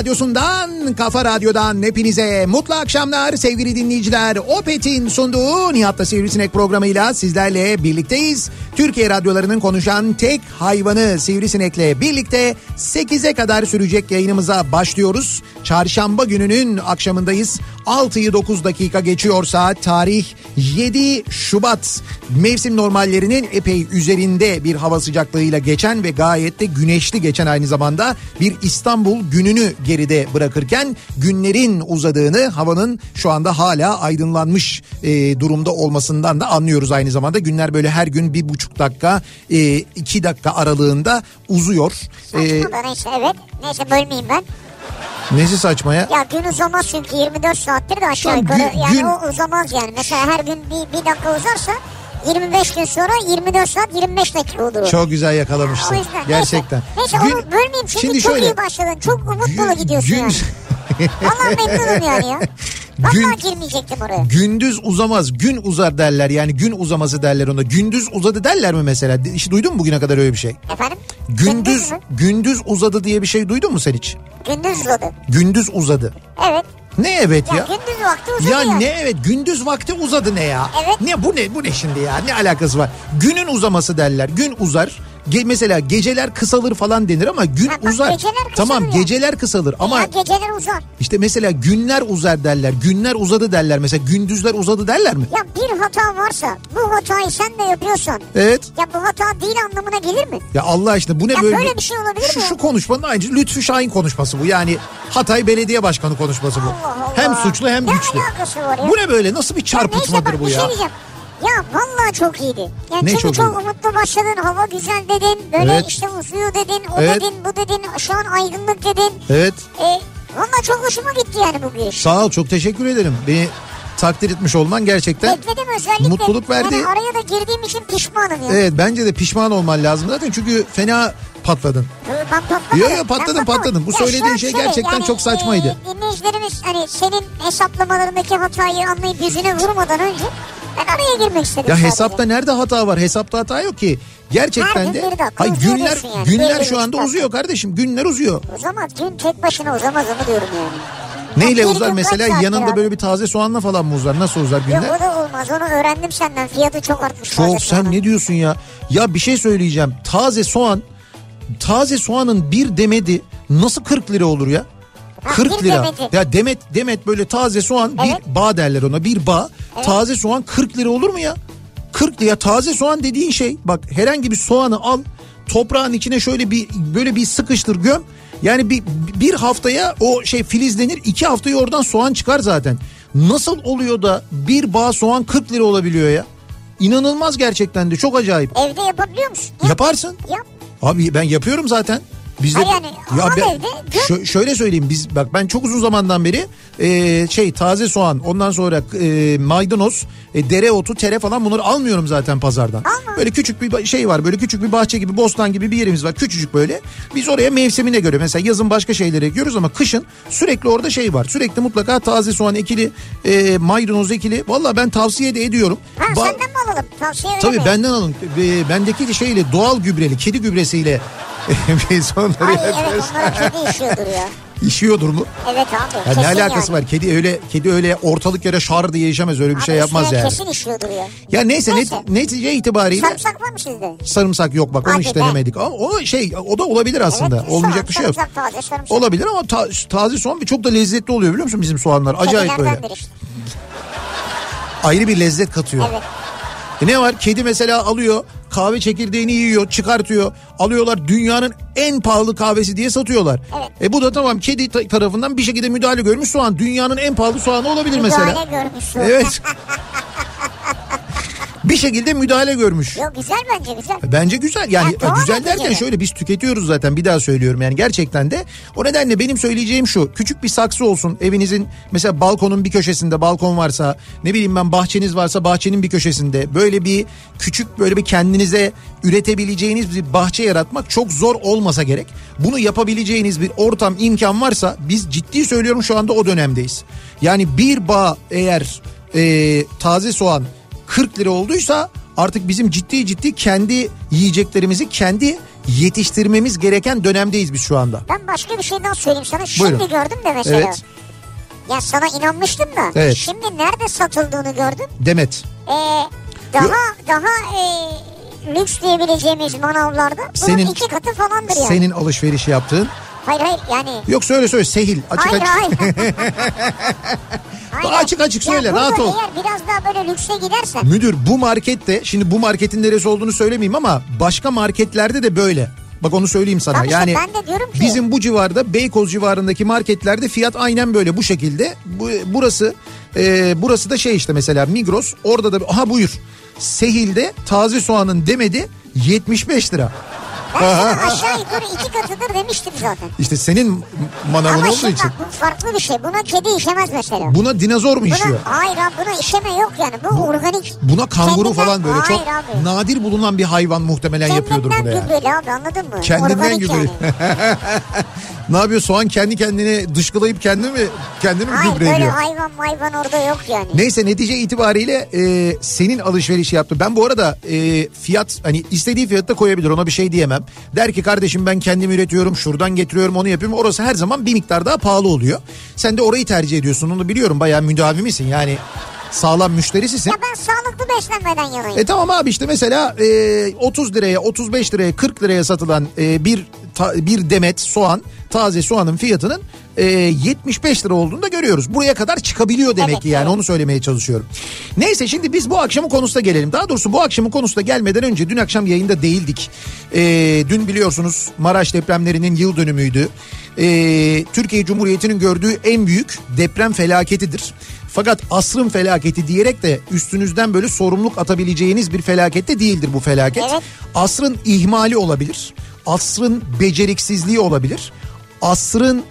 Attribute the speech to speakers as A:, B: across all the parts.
A: Radyosundan, kafa radyodan hepinize mutlu akşamlar sevgili dinleyiciler. Opet'in sunduğu Nihat'ta Sivrisinek programıyla sizlerle birlikteyiz. Türkiye radyolarının konuşan tek hayvanı Sivrisinek'le birlikte 8'e kadar sürecek yayınımıza başlıyoruz. Çarşamba gününün akşamındayız. 6'yı 9 dakika geçiyor saat. Tarih 7 Şubat. Mevsim normallerinin epey üzerinde bir hava sıcaklığıyla geçen ve gayet de güneşli geçen aynı zamanda bir İstanbul gününü geride bırakırken günlerin uzadığını havanın şu anda hala aydınlanmış e, durumda olmasından da anlıyoruz aynı zamanda. Günler böyle her gün bir buçuk dakika e, iki dakika aralığında uzuyor.
B: Saçma da neyse evet. Neyse bölmeyeyim ben.
A: Nesi saçma ya?
B: Gün uzamaz çünkü 24 saattir de aşağı yukarı.
A: gün-
B: yani
A: gün-
B: o uzamaz yani. Mesela her gün bir, bir dakika uzarsa 25 gün sonra 24 saat 25 dakika olur. o.
A: Çok güzel
B: O
A: yakalamışsın.
B: yüzden
A: Gerçekten.
B: Neyse, neyse onu bölmeyeyim çünkü
A: Şimdi
B: çok
A: şöyle-
B: iyi başladın. Çok umut dolu
A: Gün-
B: gidiyorsun
A: gün-
B: yani. Vallahi memnunum yani ya. Vallahi
A: Gün-
B: girmeyecektim oraya.
A: Gündüz uzamaz, gün uzar derler. Yani gün uzaması derler ona. Gündüz uzadı derler mi mesela? Hiç duydun mu bugüne kadar öyle bir şey?
B: Efendim?
A: Gündüz
B: mü?
A: gündüz uzadı diye bir şey duydun mu sen hiç?
B: Gündüz uzadı.
A: Gündüz uzadı.
B: Evet.
A: Ne evet
B: Ya,
A: ya?
B: gündüz vakti uzadı
A: Ya
B: ya.
A: ne evet gündüz vakti uzadı ne ya?
B: Evet.
A: Ne bu ne bu ne şimdi ya? Ne alakası var? Günün uzaması derler. Gün uzar. Ge- mesela geceler kısalır falan denir ama gün
B: Ha, bak,
A: uzar.
B: geceler
A: tamam
B: ya.
A: geceler kısalır ama
B: Ya geceler uzar.
A: işte mesela günler uzar derler. Günler uzadı derler. Mesela gündüzler uzadı derler mi?
B: Ya bir hata varsa bu hatayı sen de yapıyorsan
A: Evet.
B: ya bu hata değil anlamına gelir mi?
A: Ya Allah aşkına bu ne
B: Ya
A: böyle?
B: böyle bir şey olabilir
A: şu,
B: mi?
A: Şu konuşmanın aynı Lütfü Şahin konuşması bu. Yani Hatay Belediye Başkanı konuşması bu.
B: Allah Allah.
A: Hem suçlu hem
B: Ne
A: güçlü.
B: ya?
A: Bu ne böyle? Nasıl bir
B: Ya
A: çarpıtmadır
B: neyse bak
A: bu ya?
B: şey diyeceğim. Ya vallahi çok iyiydi. Yani
A: Ne
B: çünkü
A: çok
B: çok, umutlu başladın. Hava güzel dedin. Böyle
A: Evet.
B: işte uzuyor dedin. O
A: Evet.
B: dedin bu dedin. Şu an aydınlık dedin.
A: Evet.
B: E, vallahi çok hoşuma gitti yani bu giriş.
A: Sağ ol çok teşekkür ederim. Beni takdir etmiş olman gerçekten
B: Bekledim özellikle.
A: mutluluk verdi.
B: Yani araya da girdiğim için pişmanım ya.
A: Evet bence de pişman olman lazım zaten çünkü fena patladın.
B: Ben patladım.
A: Yo, yo,
B: Ben
A: patladın, patladın. Bu
B: Ya
A: söylediğin şey gerçekten çok saçmaydı.
B: e, dinleyicilerimiz hani senin hesaplamalarındaki hatayı anlayıp yüzüne vurmadan önce ben araya girmek istedim
A: Ya
B: sadece.
A: hesapta nerede hata var? Hesapta hata yok ki. Gerçekten
B: Her gün
A: de
B: bir dakika
A: Hayır, günler
B: yani.
A: günler şu anda uzuyor kardeşim. Günler uzuyor.
B: Uzamaz. Gün tek başına uzamaz onu diyorum yani.
A: Neyle uzar mesela yanında
B: abi?
A: böyle bir taze soğanla falan mı uzar? Nasıl uzar
B: Yok
A: günler?
B: o da olmaz. Onu öğrendim senden. Fiyatı çok artmış.
A: Çok sen
B: soğanın.
A: ne diyorsun ya? Ya bir şey söyleyeceğim. Taze soğan taze soğanın bir demedi nasıl 40 lira olur ya?
B: Ha,
A: 40
B: bir
A: lira.
B: demeti.
A: Ya demet demet böyle taze soğan
B: Evet.
A: bir bağ derler ona bir bağ. Taze soğan 40 lira olur mu ya? 40 lira taze soğan dediğin şey bak herhangi bir soğanı al toprağın içine şöyle bir böyle bir sıkıştır göm. Yani bir, bir haftaya o şey filizlenir iki haftaya oradan soğan çıkar zaten. Nasıl oluyor da bir bağ soğan 40 lira olabiliyor ya? İnanılmaz gerçekten de çok acayip.
B: Evde yapabiliyor musun? Yap.
A: Yaparsın.
B: Yap.
A: Abi ben yapıyorum zaten. Bizde
B: Ha yani, evde, gör.
A: şö- şöyle söyleyeyim biz bak ben çok uzun zamandan beri e, şey taze soğan ondan sonra e, maydanoz e, dereotu tere falan bunları almıyorum zaten pazardan.
B: Alma.
A: Böyle küçük bir şey var böyle küçük bir bahçe gibi bostan gibi bir yerimiz var küçücük böyle. Biz oraya mevsimine göre mesela yazın başka şeyleri ekiyoruz ama kışın sürekli orada şey var. Sürekli mutlaka taze soğan ekili e, maydanoz ekili. Valla ben tavsiye de ediyorum.
B: Ha
A: Ba-
B: senden mi alalım? Tavsiye
A: Tabii
B: mi?
A: benden alın. E, bendeki de şeyle doğal gübreli kedi gübresiyle biz onları
B: Ay
A: yapıyoruz.
B: evet onlara kedi işiyordur ya.
A: İşiyordur mu?
B: Evet abi.
A: Ya
B: kesin
A: ne alakası
B: yani.
A: var? Kedi öyle kedi öyle ortalık yere şar diye yaşamaz öyle bir
B: Abi
A: şey yapmaz
B: üstüne
A: yani.
B: Kesin işiyordur ya.
A: Ya neyse,
B: Neyse.
A: net- netice itibariyle
B: Sarımsak var mı sizde?
A: sarımsak yok bak onu
B: Hadi
A: hiç
B: be.
A: denemedik. Ama o şey o da olabilir aslında.
B: Evet,
A: Olmayacak
B: soğan,
A: bir şey yok.
B: Sarımsak taze sarımsak.
A: Olabilir ama ta- taze soğan bir çok da lezzetli oluyor biliyor musun bizim soğanlar? Acayip böyle.
B: İşte.
A: Ayrı bir lezzet katıyor.
B: Evet.
A: E ne var? Kedi mesela alıyor kahve çekirdeğini yiyor çıkartıyor. Alıyorlar dünyanın en pahalı kahvesi diye satıyorlar.
B: Evet.
A: E bu da tamam kedi ta- tarafından bir şekilde müdahale görmüş soğan. Dünyanın en pahalı soğanı olabilir mesela.
B: Müdahale görmüşsün.
A: Evet. bir şekilde müdahale görmüş.
B: Yok güzel bence güzel.
A: Bence güzel yani
B: Ya doğal
A: güzel derken şöyle biz tüketiyoruz zaten bir daha söylüyorum yani gerçekten de o nedenle benim söyleyeceğim şu küçük bir saksı olsun evinizin mesela balkonun bir köşesinde balkon varsa ne bileyim ben bahçeniz varsa bahçenin bir köşesinde böyle bir küçük böyle bir kendinize üretebileceğiniz bir bahçe yaratmak çok zor olmasa gerek. Bunu yapabileceğiniz bir ortam imkan varsa biz ciddi söylüyorum şu anda o dönemdeyiz. Yani bir bağ eğer e, taze soğan 40 lira olduysa artık bizim ciddi ciddi kendi yiyeceklerimizi kendi yetiştirmemiz gereken dönemdeyiz biz şu anda.
B: Ben başka bir şey daha söyleyeyim sana. Şimdi
A: Buyurun.
B: gördüm de mesela.
A: Evet.
B: Ya sana inanmıştım da.
A: Evet.
B: Şimdi nerede satıldığını gördüm.
A: Demet.
B: Ee, daha daha e, lüks diyebileceğimiz manavlarda bunun
A: Senin-
B: iki katı falandır yani.
A: Senin alışveriş yaptığın.
B: Hayır hayır yani.
A: Yok söyle söyle Sehil. Açık
B: hayır
A: açık.
B: hayır. Hayır,
A: Açık açık
B: Ya
A: söyle,
B: burada
A: rahat ol.
B: Eğer biraz daha böyle lükse gidersen.
A: Müdür bu markette şimdi bu marketin neresi olduğunu söylemeyeyim ama başka marketlerde de böyle. Bak onu söyleyeyim sana.
B: İşte
A: yani
B: ben de diyorum ki-
A: bizim bu civarda Beykoz civarındaki marketlerde fiyat aynen böyle bu şekilde. Bu, burası e, burası da şey işte mesela Migros orada da aha buyur. Sehil'de taze soğanın demedi 75 lira.
B: Ben sana aşağı yukarı iki katıdır demiştim zaten.
A: İşte senin manavın
B: Ama
A: olduğu
B: şimdi
A: için.
B: bak bu farklı bir şey. Buna kedi işemez mesela.
A: Buna dinozor mu işiyor?
B: Buna, hayır abi buna işeme yok yani. Bu, organik.
A: Buna kanguru
B: Kendinden-
A: falan böyle çok
B: Hayır abi.
A: nadir bulunan bir hayvan muhtemelen yapıyordur
B: Kendinden
A: bunu yani.
B: gübreli abi anladın mı?
A: Kendinden
B: Organik
A: gübreli.
B: yani.
A: Ne yapıyor soğan kendi kendine dışkılayıp kendi mi kendini mi
B: Hayır
A: gübre
B: böyle
A: ediyor?
B: hayvan hayvan orada yok yani.
A: Neyse netice itibariyle e, senin alışverişi yaptı. Ben bu arada e, fiyat hani istediği fiyatta koyabilir ona bir şey diyemem. Der ki kardeşim ben kendim üretiyorum şuradan getiriyorum onu yapıyorum. Orası her zaman bir miktar daha pahalı oluyor. Sen de orayı tercih ediyorsun onu biliyorum bayağı müdavimisin yani sağlam müşterisisin.
B: Ya ben sağlıklı beslenmeden yanayım.
A: E tamam abi işte mesela e, 30 liraya 35 liraya 40 liraya satılan e, bir ta- bir demet soğan taze soğanın fiyatının e, 75 lira olduğunu da görüyoruz. Buraya kadar çıkabiliyor demek
B: Evet,
A: ki yani
B: evet.
A: onu söylemeye çalışıyorum. Neyse şimdi biz bu akşamın konusuna gelelim. Daha doğrusu bu akşamın konusuna gelmeden önce dün akşam yayında değildik. E, dün biliyorsunuz Maraş depremlerinin yıl dönümüydü. E, Türkiye Cumhuriyeti'nin gördüğü en büyük deprem felaketidir. Fakat asrın felaketi diyerek de üstünüzden böyle sorumluluk atabileceğiniz bir felakette değildir bu felaket.
B: Evet.
A: Asrın ihmali olabilir. Asrın beceriksizliği olabilir. Asrın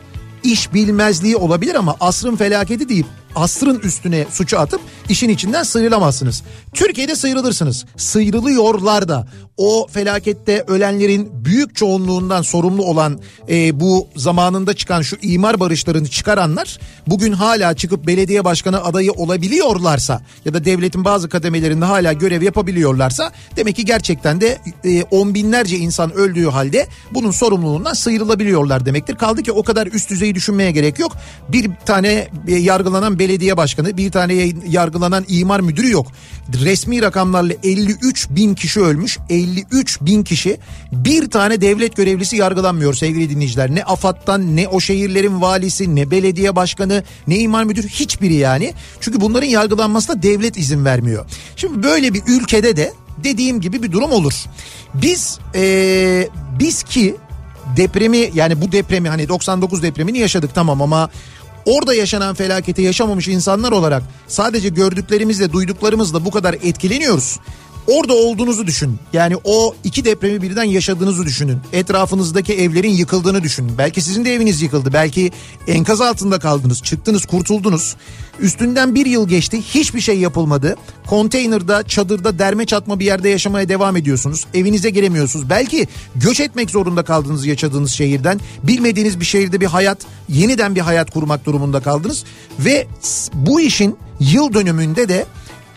A: iş bilmezliği olabilir ama asrın felaketi deyip asrın üstüne suçu atıp işin içinden sıyrılamazsınız. Türkiye'de sıyrılırsınız. Sıyrılıyorlar da o felakette ölenlerin büyük çoğunluğundan sorumlu olan e, bu zamanında çıkan şu imar barışlarını çıkaranlar bugün hala çıkıp belediye başkanı adayı olabiliyorlarsa ya da devletin bazı kademelerinde hala görev yapabiliyorlarsa demek ki gerçekten de e, on binlerce insan öldüğü halde bunun sorumluluğundan sıyrılabiliyorlar demektir. Kaldı ki o kadar üst düzeyi düşünmeye gerek yok. Bir tane e, yargılanan belediye başkanı, bir tane yargılanan imar müdürü yok. Resmi rakamlarla 53 bin kişi ölmüş. 53 bin kişi bir tane devlet görevlisi yargılanmıyor sevgili dinleyiciler. Ne AFAD'dan ne o şehirlerin valisi ne belediye başkanı ne imar müdürü hiçbiri yani. Çünkü bunların yargılanmasına devlet izin vermiyor. Şimdi böyle bir ülkede de dediğim gibi bir durum olur. Biz ee, biz ki depremi yani bu depremi hani 99 depremini yaşadık tamam ama orada yaşanan felaketi yaşamamış insanlar olarak sadece gördüklerimizle duyduklarımızla bu kadar etkileniyoruz. Orada olduğunuzu düşün. Yani o iki depremi birden yaşadığınızı düşünün. Etrafınızdaki evlerin yıkıldığını düşünün. Belki sizin de eviniz yıkıldı. Belki enkaz altında kaldınız. Çıktınız kurtuldunuz. Üstünden bir yıl geçti. Hiçbir şey yapılmadı. Konteynerda, çadırda, derme çatma bir yerde yaşamaya devam ediyorsunuz. Evinize giremiyorsunuz. Belki göç etmek zorunda kaldınız yaşadığınız şehirden. Bilmediğiniz bir şehirde bir hayat, yeniden bir hayat kurmak durumunda kaldınız. Ve bu işin yıl dönümünde de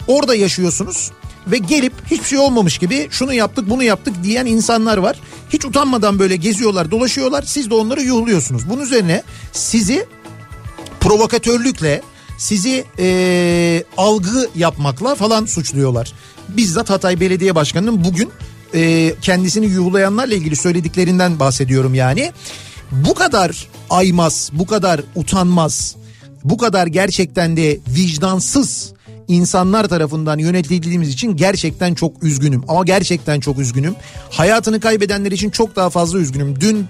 A: orada yaşıyorsunuz ve gelip hiçbir şey olmamış gibi şunu yaptık bunu yaptık diyen insanlar var. Hiç utanmadan böyle geziyorlar dolaşıyorlar siz de onları yuhluyorsunuz. Bunun üzerine sizi provokatörlükle sizi e, algı yapmakla falan suçluyorlar. Bizzat Hatay Belediye Başkanı'nın bugün e, kendisini yuhlayanlarla ilgili söylediklerinden bahsediyorum yani. Bu kadar aymaz, bu kadar utanmaz, bu kadar gerçekten de vicdansız insanlar tarafından yönetildiğimiz için gerçekten çok üzgünüm. Ama gerçekten çok üzgünüm. Hayatını kaybedenler için çok daha fazla üzgünüm. Dün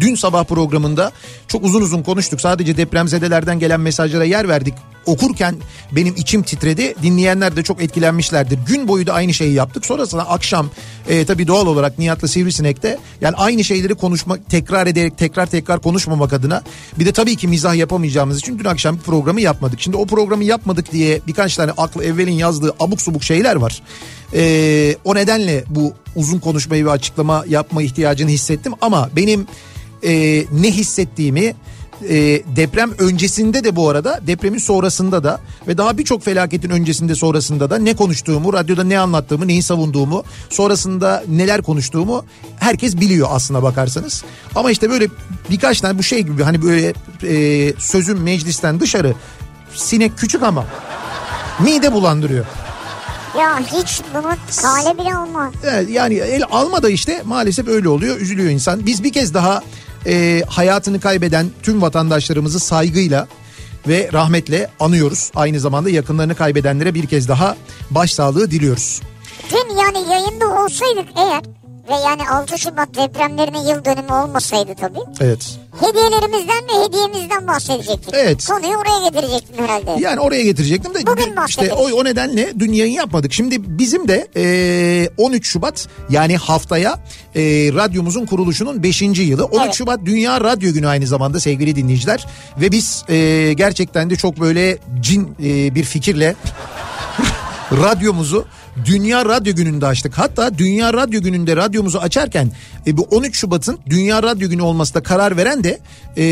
A: Dün sabah programında çok uzun uzun konuştuk. Sadece depremzedelerden gelen mesajlara yer verdik. Okurken benim içim titredi. Dinleyenler de çok etkilenmişlerdir. Gün boyu da aynı şeyi yaptık. Sonrasında akşam e, tabii doğal olarak Nihat'la Sivrisinek'te yani aynı şeyleri konuşmak, tekrar ederek tekrar tekrar konuşmamak adına bir de tabii ki mizah yapamayacağımız için dün akşam bir programı yapmadık. Şimdi o programı yapmadık diye birkaç tane aklı evvelin yazdığı abuk subuk şeyler var. E, o nedenle bu uzun konuşmayı ve açıklama yapma ihtiyacını hissettim ama benim e, ne hissettiğimi e, deprem öncesinde de bu arada depremin sonrasında da ve daha birçok felaketin öncesinde sonrasında da ne konuştuğumu radyoda ne anlattığımı neyi savunduğumu sonrasında neler konuştuğumu herkes biliyor aslına bakarsanız ama işte böyle birkaç tane bu şey gibi hani böyle e, sözüm meclisten dışarı sinek küçük ama mide bulandırıyor.
B: Ya hiç bunu kale bile alma.
A: Evet, yani el alma da işte maalesef öyle oluyor üzülüyor insan. Biz bir kez daha e, hayatını kaybeden tüm vatandaşlarımızı saygıyla ve rahmetle anıyoruz. Aynı zamanda yakınlarını kaybedenlere bir kez daha başsağlığı diliyoruz.
B: Dün yani yayında olsaydık eğer ve yani 6 Şubat depremlerinin yıl dönümü olmasaydı tabii.
A: Evet.
B: Hediyelerimizden ve hediyemizden bahsedecektik.
A: Evet.
B: Konuyu oraya getirecektim herhalde.
A: Yani oraya getirecektim de
B: Bugün
A: işte o, o nedenle dün yayın yapmadık. Şimdi bizim de e, 13 Şubat yani haftaya e, radyomuzun kuruluşunun 5. yılı. 13 evet. Şubat Dünya Radyo Günü aynı zamanda sevgili dinleyiciler. Ve biz e, gerçekten de çok böyle cin e, bir fikirle radyomuzu Dünya Radyo Günü'nde açtık. Hatta Dünya Radyo Günü'nde radyomuzu açarken e, bu 13 Şubat'ın Dünya Radyo Günü olmasına karar veren de e,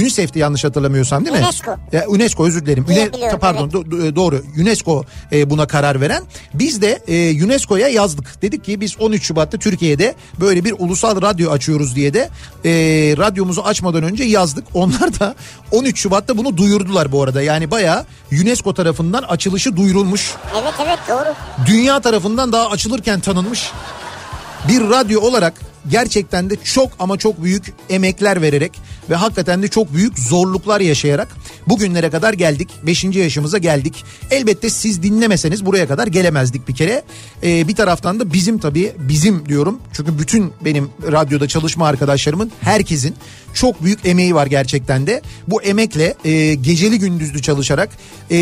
A: UNICEF'ti yanlış hatırlamıyorsam değil mi?
B: UNESCO.
A: Ya, UNESCO özür dilerim. Üne, pardon evet. do, doğru UNESCO e, buna karar veren. Biz de e, UNESCO'ya yazdık. Dedik ki biz 13 Şubat'ta Türkiye'de böyle bir ulusal radyo açıyoruz diye de e, radyomuzu açmadan önce yazdık. Onlar da 13 Şubat'ta bunu duyurdular bu arada. Yani bayağı UNESCO tarafından açılışı duyurulmuş.
B: Evet evet doğru
A: dünya tarafından daha açılırken tanınmış bir radyo olarak gerçekten de çok ama çok büyük emekler vererek ve hakikaten de çok büyük zorluklar yaşayarak bugünlere kadar geldik. Beşinci yaşımıza geldik. Elbette siz dinlemeseniz buraya kadar gelemezdik bir kere. Ee, bir taraftan da bizim tabii bizim diyorum. Çünkü bütün benim radyoda çalışma arkadaşlarımın herkesin çok büyük emeği var gerçekten de. Bu emekle e, geceli gündüzlü çalışarak e,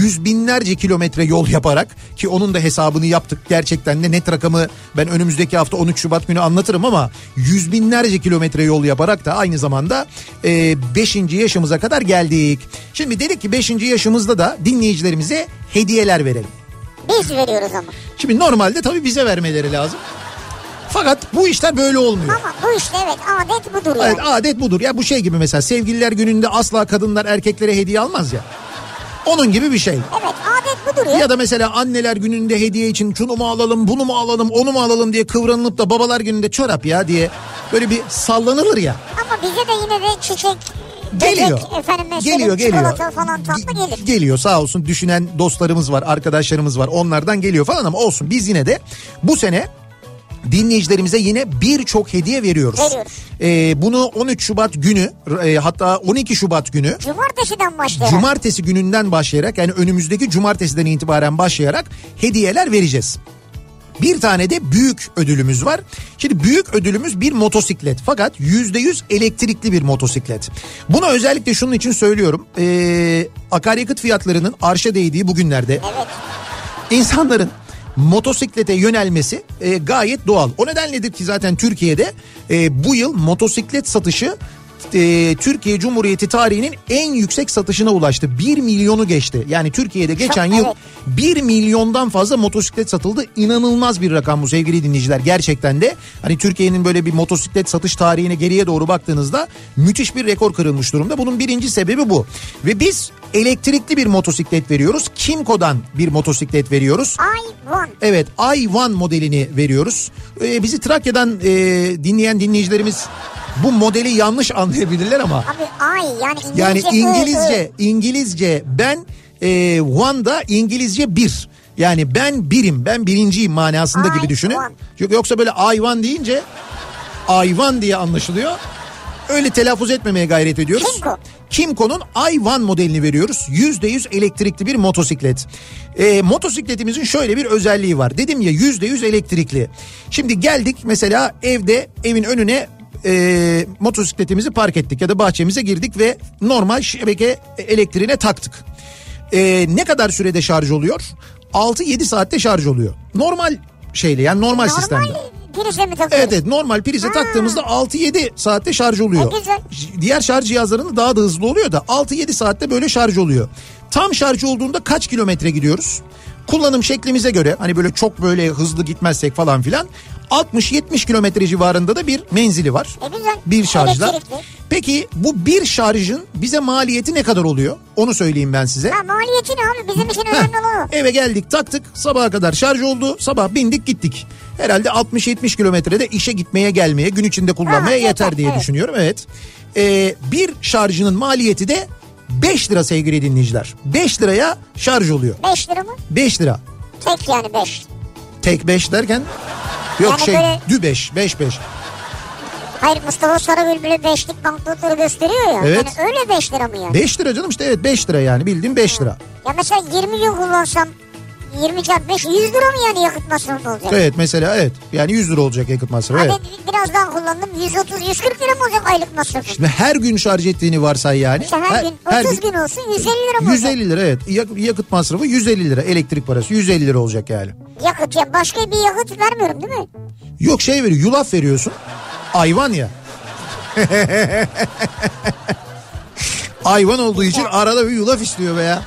A: yüz binlerce kilometre yol yaparak ki onun da hesabını yaptık. Gerçekten de net rakamı ben önümüzdeki hafta 13 Şubat günü anlatırım ama yüz binlerce kilometre yol yaparak da aynı zamanda 5. E, yaşımıza kadar geldik. Şimdi dedik ki 5. yaşımızda da dinleyicilerimize hediyeler verelim.
B: Biz veriyoruz ama.
A: Şimdi normalde tabii bize vermeleri lazım. Fakat bu işler böyle olmuyor.
B: Ama bu işte evet adet budur yani.
A: Evet adet budur. Ya bu şey gibi mesela sevgililer gününde asla kadınlar erkeklere hediye almaz ya. Onun gibi bir şey.
B: Evet adet budur ya.
A: Ya da mesela anneler gününde hediye için şunu mu alalım bunu mu alalım onu mu alalım diye kıvranılıp da babalar gününde çorap ya diye böyle bir sallanılır ya.
B: Ama bize de yine de çiçek
A: Geliyor.
B: Efendim
A: geliyor geliyor.
B: falan tatlı gelir.
A: Geliyor sağ olsun düşünen dostlarımız var arkadaşlarımız var onlardan geliyor falan ama olsun biz yine de bu sene dinleyicilerimize yine birçok hediye veriyoruz.
B: Veriyoruz.
A: Ee, bunu 13 Şubat günü e, hatta 12 Şubat günü.
B: Cumartesiden başlayarak.
A: Cumartesi gününden başlayarak yani önümüzdeki cumartesiden itibaren başlayarak hediyeler vereceğiz. Bir tane de büyük ödülümüz var. Şimdi büyük ödülümüz bir motosiklet fakat yüzde yüz elektrikli bir motosiklet. Bunu özellikle şunun için söylüyorum. Ee, akaryakıt fiyatlarının arşa değdiği bugünlerde
B: evet.
A: insanların motosiklete yönelmesi e, gayet doğal. O nedenledir ki zaten Türkiye'de e, bu yıl motosiklet satışı e, Türkiye Cumhuriyeti tarihinin en yüksek satışına ulaştı. 1 milyonu geçti. Yani Türkiye'de geçen
B: Çok,
A: yıl
B: evet.
A: 1 milyondan fazla motosiklet satıldı. İnanılmaz bir rakam bu sevgili dinleyiciler. Gerçekten de hani Türkiye'nin böyle bir motosiklet satış tarihine geriye doğru baktığınızda müthiş bir rekor kırılmış durumda. Bunun birinci sebebi bu. Ve biz elektrikli bir motosiklet veriyoruz. Kimco'dan bir motosiklet veriyoruz.
B: I want.
A: Evet i1 modelini veriyoruz. Ee, bizi Trakya'dan e, dinleyen dinleyicilerimiz bu modeli yanlış anlayabilirler ama
B: Abi I yani İngilizce.
A: yani
B: ı, ı.
A: İngilizce İngilizce ben e, one'da İngilizce bir. Yani ben birim, ben birinciyim manasında
B: I
A: gibi düşünün.
B: one.
A: Yok yoksa böyle I one deyince I one diye anlaşılıyor. Öyle telaffuz etmemeye gayret ediyoruz.
B: Kimco.
A: Kimco'nun i1 modelini veriyoruz. %100 elektrikli bir motosiklet. Ee, motosikletimizin şöyle bir özelliği var. Dedim ya %100 elektrikli. Şimdi geldik mesela evde evin önüne e, motosikletimizi park ettik ya da bahçemize girdik ve normal şebeke elektriğine taktık. Ee, ne kadar sürede şarj oluyor? 6-7 saatte şarj oluyor. Normal şeyle yani normal, sistemde.
B: Normal prize mi takıyoruz?
A: Evet evet normal prize
B: Ha.
A: taktığımızda 6-7 saatte şarj oluyor.
B: Ne güzel.
A: Diğer şarj cihazlarında daha da hızlı oluyor da 6-7 saatte böyle şarj oluyor. Tam şarj olduğunda kaç kilometre gidiyoruz? Kullanım şeklimize göre hani böyle çok böyle hızlı gitmezsek falan filan 60-70 kilometre civarında da bir menzili var.
B: E güzel.
A: Bir.
B: Elektrikli.
A: Peki bu bir şarjın bize maliyeti ne kadar oluyor? Onu söyleyeyim ben size.
B: Ha maliyeti ne abi bizim için önemli olan o.
A: eve geldik taktık sabaha kadar şarj oldu sabah bindik gittik. Herhalde 60-70 kilometrede işe gitmeye gelmeye gün içinde kullanmaya
B: Ha,
A: yeter
B: yeter,
A: diye
B: evet.
A: düşünüyorum evet. Ee, bir şarjının maliyeti de 5 lira sevgili dinleyiciler. 5 liraya şarj oluyor.
B: 5 lira mı?
A: 5 lira.
B: Tek yani 5.
A: Tek 5 derken yok
B: Yani
A: şey
B: böyle-
A: dü 5 5 5.
B: Hayır Mustafa Sarıbülbül'ü beşlik banknotları gösteriyor ya.
A: Evet.
B: Yani öyle 5 lira mı yani?
A: 5 lira canım işte evet 5 lira yani bildiğin 5 lira.
B: Ya mesela 20 gün kullansam 20 çarpı 5 100 lira mı yani yakıt masrafı olacak?
A: Evet mesela evet yani 100 lira olacak yakıt masrafı evet.
B: Hadi biraz daha kullandım 130-140 lira mı olacak aylık masrafı?
A: Şimdi her gün şarj ettiğini varsay yani.
B: İşte her, gün 30 gün olsun 150 lira mı olacak?
A: 150 lira evet. Yak- Yakıt masrafı 150 lira. Elektrik parası 150 lira olacak yani.
B: Yakıt ya başka bir yakıt vermiyorum değil mi?
A: Yok şey veriyor yulaf veriyorsun. Hayvan ya. Hayvan olduğu için arada bir yulaf istiyor be ya.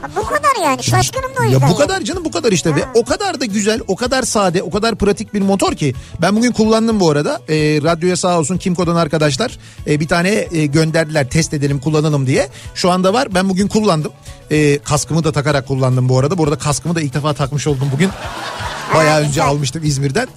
B: Ha, bu kadar yani şaşkınım da o yüzden.
A: Ya bu kadar canım bu kadar işte ve o kadar da güzel, o kadar sade, o kadar pratik bir motor ki. Ben bugün kullandım bu arada. Ee, radyoya sağ olsun Kimco'dan arkadaşlar e, bir tane e, gönderdiler test edelim kullanalım diye. Şu anda var ben bugün kullandım. E, kaskımı da takarak kullandım bu arada. Bu arada kaskımı da ilk defa takmış oldum bugün. Bayağı önce almıştım İzmir'den.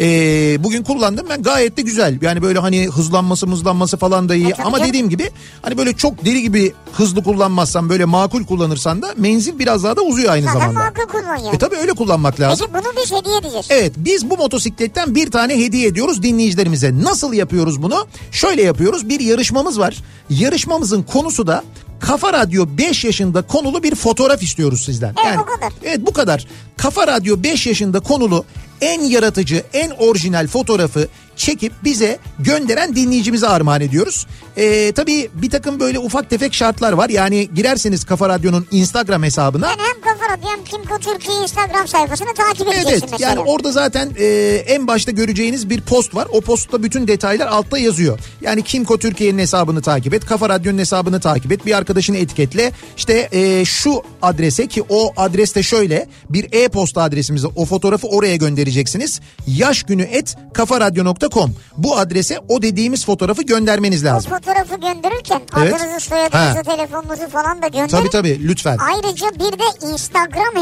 A: Ee, bugün kullandım ben gayet de güzel. Yani böyle hani hızlanması mızlanması falan da iyi.
B: Tabii
A: Ama
B: canım.
A: dediğim gibi hani böyle çok deli gibi hızlı kullanmazsan böyle makul kullanırsan da menzil biraz daha da uzuyor aynı
B: Ha,
A: zamanda.
B: makul kullan yani.
A: E tabii öyle kullanmak lazım.
B: Peki bunu biz hediye edeceğiz.
A: Evet biz bu motosikletten bir tane hediye ediyoruz dinleyicilerimize. Nasıl yapıyoruz bunu? Şöyle yapıyoruz bir yarışmamız var. Yarışmamızın konusu da Kafa Radyo 5 yaşında konulu bir fotoğraf istiyoruz sizden.
B: Evet, bu kadar.
A: Evet bu kadar. Kafa Radyo 5 yaşında konulu en yaratıcı, en orijinal fotoğrafı çekip bize gönderen dinleyicimize armağan ediyoruz. Ee, tabii bir takım böyle ufak tefek şartlar var. Yani girerseniz Kafa Radyo'nun Instagram hesabına.
B: Yani hem Hem Kimco Türkiye Instagram sayfasını takip edeceksin
A: evet
B: mesela.
A: yani orada zaten e, en başta göreceğiniz bir post var. O postta bütün detaylar altta yazıyor. Yani Kimco Türkiye'nin hesabını takip et. Kafa Radyo'nun hesabını takip et. Bir arkadaşını etiketle. İşte e, şu adrese ki o adreste şöyle bir e-posta adresimize o fotoğrafı oraya göndereceksiniz. Yaş günü et kafaradyo.com Bu adrese o dediğimiz fotoğrafı göndermeniz
B: O
A: lazım.
B: fotoğrafı gönderirken
A: Evet.
B: adınızı, soyadınızı, telefonunuzu falan da gönderin.
A: Tabii tabii lütfen.
B: Ayrıca bir de Instagram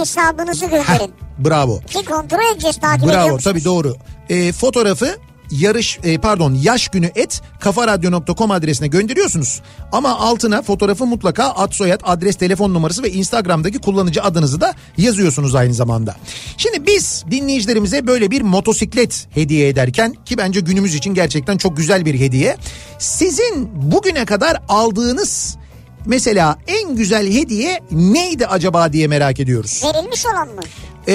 B: hesabınızı
A: Heh,
B: gönderin.
A: bravo.
B: Ki kontrol edeceğiz takip
A: Bravo tabii doğru. E, fotoğrafı yarış e, pardon yaş günü et kafaradyo.com adresine gönderiyorsunuz. Ama altına fotoğrafı mutlaka ad soyad adres telefon numarası ve Instagram'daki kullanıcı adınızı da yazıyorsunuz aynı zamanda. Şimdi biz dinleyicilerimize böyle bir motosiklet hediye ederken ki bence günümüz için gerçekten çok güzel bir hediye. Sizin bugüne kadar aldığınız mesela en güzel hediye neydi acaba diye merak ediyoruz.
B: Verilmiş olan mı?
A: Ee,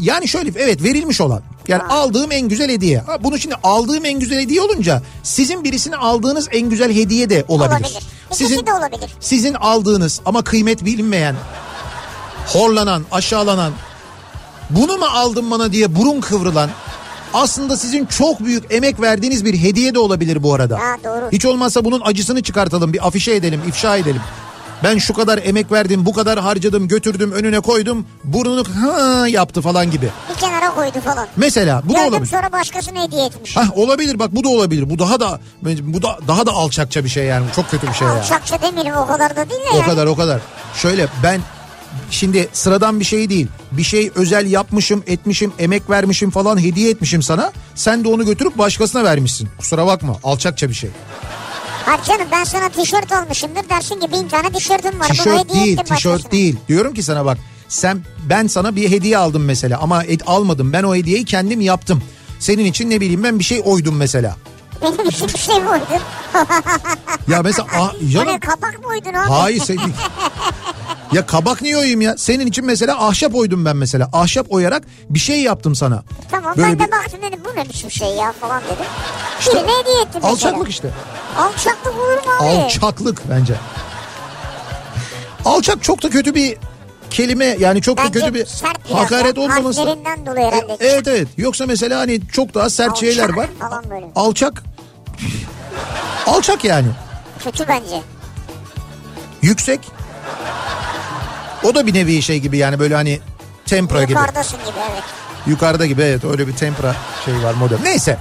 A: yani şöyle evet verilmiş olan. Yani aldığım en güzel hediye. Ha, bunu şimdi aldığım en güzel hediye olunca sizin birisine aldığınız en güzel hediye de olabilir.
B: Olabilir. İkisi de olabilir.
A: Sizin aldığınız ama kıymet bilinmeyen, horlanan, aşağılanan bunu mu aldın bana diye burun kıvrılan aslında sizin çok büyük emek verdiğiniz bir hediye de olabilir bu arada.
B: Ha, doğru.
A: Hiç olmazsa bunun acısını çıkartalım bir afişe edelim ifşa edelim. Ben şu kadar emek verdim bu kadar harcadım götürdüm önüne koydum burnunu ha yaptı falan gibi.
B: Bir kenara koydu falan.
A: Mesela bu da
B: Gördüm
A: olabilir.
B: sonra başkasına hediye etmiş.
A: Hah olabilir bak bu da olabilir. Bu daha da bu da daha da alçakça bir şey yani. Çok kötü bir şey ya.
B: Alçakça demeyelim o kadar da değil de
A: O
B: yani.
A: kadar o kadar. Şöyle ben şimdi sıradan bir şey değil. Bir şey özel yapmışım, etmişim, emek vermişim falan hediye etmişim sana. Sen de onu götürüp başkasına vermişsin. Kusura bakma. Alçakça bir şey.
B: Hayır canım ben sana tişört almışımdır dersin ki bin tane tişörtüm var.
A: Tişört değil, tişört değil. Diyorum ki sana bak. Sen ben sana bir hediye aldım mesela ama et almadım. Ben o hediyeyi kendim yaptım. Senin için ne bileyim ben bir şey oydum mesela.
B: Benim için şey mi uydun?
A: Ya mesela
B: Hani
A: canım
B: kapak mı uydun abi?
A: Hayır sen... ya kabak niye oyayım ya? Senin için mesela ahşap oydum ben mesela. Ahşap oyarak bir şey yaptım sana.
B: Tamam
A: Böyle
B: ben de
A: bir-
B: baktım dedim bu ne biçim şey ya falan dedim.
A: İşte
B: Birine hediye ettim mesela.
A: Alçaklık işte.
B: Alçaklık olur mu abi?
A: Alçaklık bence. Alçak çok da kötü bir kelime yani çok da
B: Bence
A: kötü bir hakaret olmaması.
B: Harflerinden dolayı herhalde.
A: E- Evet evet. Yoksa mesela hani çok daha sert
B: Alçak
A: şeyler var.
B: falan böyle.
A: Alçak. Alçak yani.
B: Kötü bence.
A: Yüksek. O da bir nevi şey gibi yani böyle hani tempra gibi.
B: Yukarıdasın gibi evet.
A: Yukarıda gibi evet öyle bir tempra şey var model. Neyse.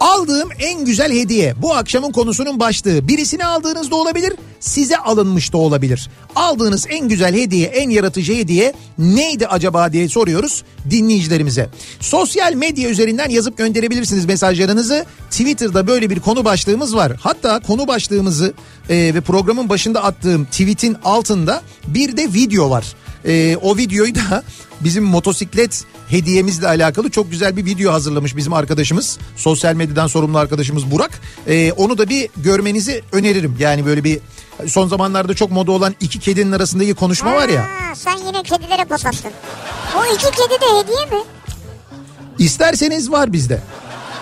A: Aldığım en güzel hediye bu akşamın konusunun başlığı. Birisine aldığınız da olabilir, size alınmış da olabilir. Aldığınız en güzel hediye, en yaratıcı hediye neydi acaba diye soruyoruz dinleyicilerimize. Sosyal medya üzerinden yazıp gönderebilirsiniz mesajlarınızı. Twitter'da böyle bir konu başlığımız var. Hatta konu başlığımızı e, ve programın başında attığım tweetin altında bir de video var. Ee, o videoyu da bizim motosiklet hediyemizle alakalı çok güzel bir video hazırlamış bizim arkadaşımız. Sosyal medyadan sorumlu arkadaşımız Burak. Ee, onu da bir görmenizi öneririm. Yani böyle bir son zamanlarda çok moda olan iki kedinin arasındaki konuşma var ya.
B: Ha, sen yine kedilere pas attın. O iki kedi de hediye mi?
A: İsterseniz var bizde.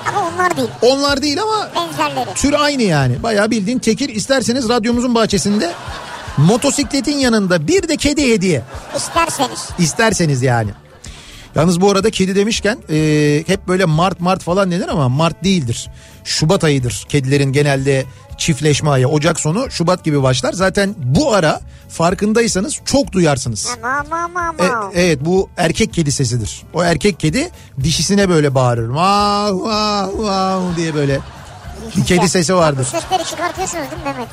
B: Ama onlar değil.
A: Onlar değil ama
B: Benzerleri.
A: tür aynı yani. Bayağı bildiğin tekir isterseniz radyomuzun bahçesinde motosikletin yanında bir de kedi hediye.
B: İsterseniz.
A: İsterseniz yani. Yalnız bu arada kedi demişken e, hep böyle Mart Mart falan denir ama Mart değildir. Şubat ayıdır kedilerin genelde çiftleşme ayı. Ocak sonu Şubat gibi başlar. Zaten bu ara farkındaysanız çok duyarsınız.
B: Ma ma ma
A: E, evet bu erkek kedi sesidir. O erkek kedi dişisine böyle bağırır. Vav vav vav diye böyle bir kedi sesi
B: Bu
A: vardır.
B: sesleri çıkartıyorsunuz değil mi Mehmet?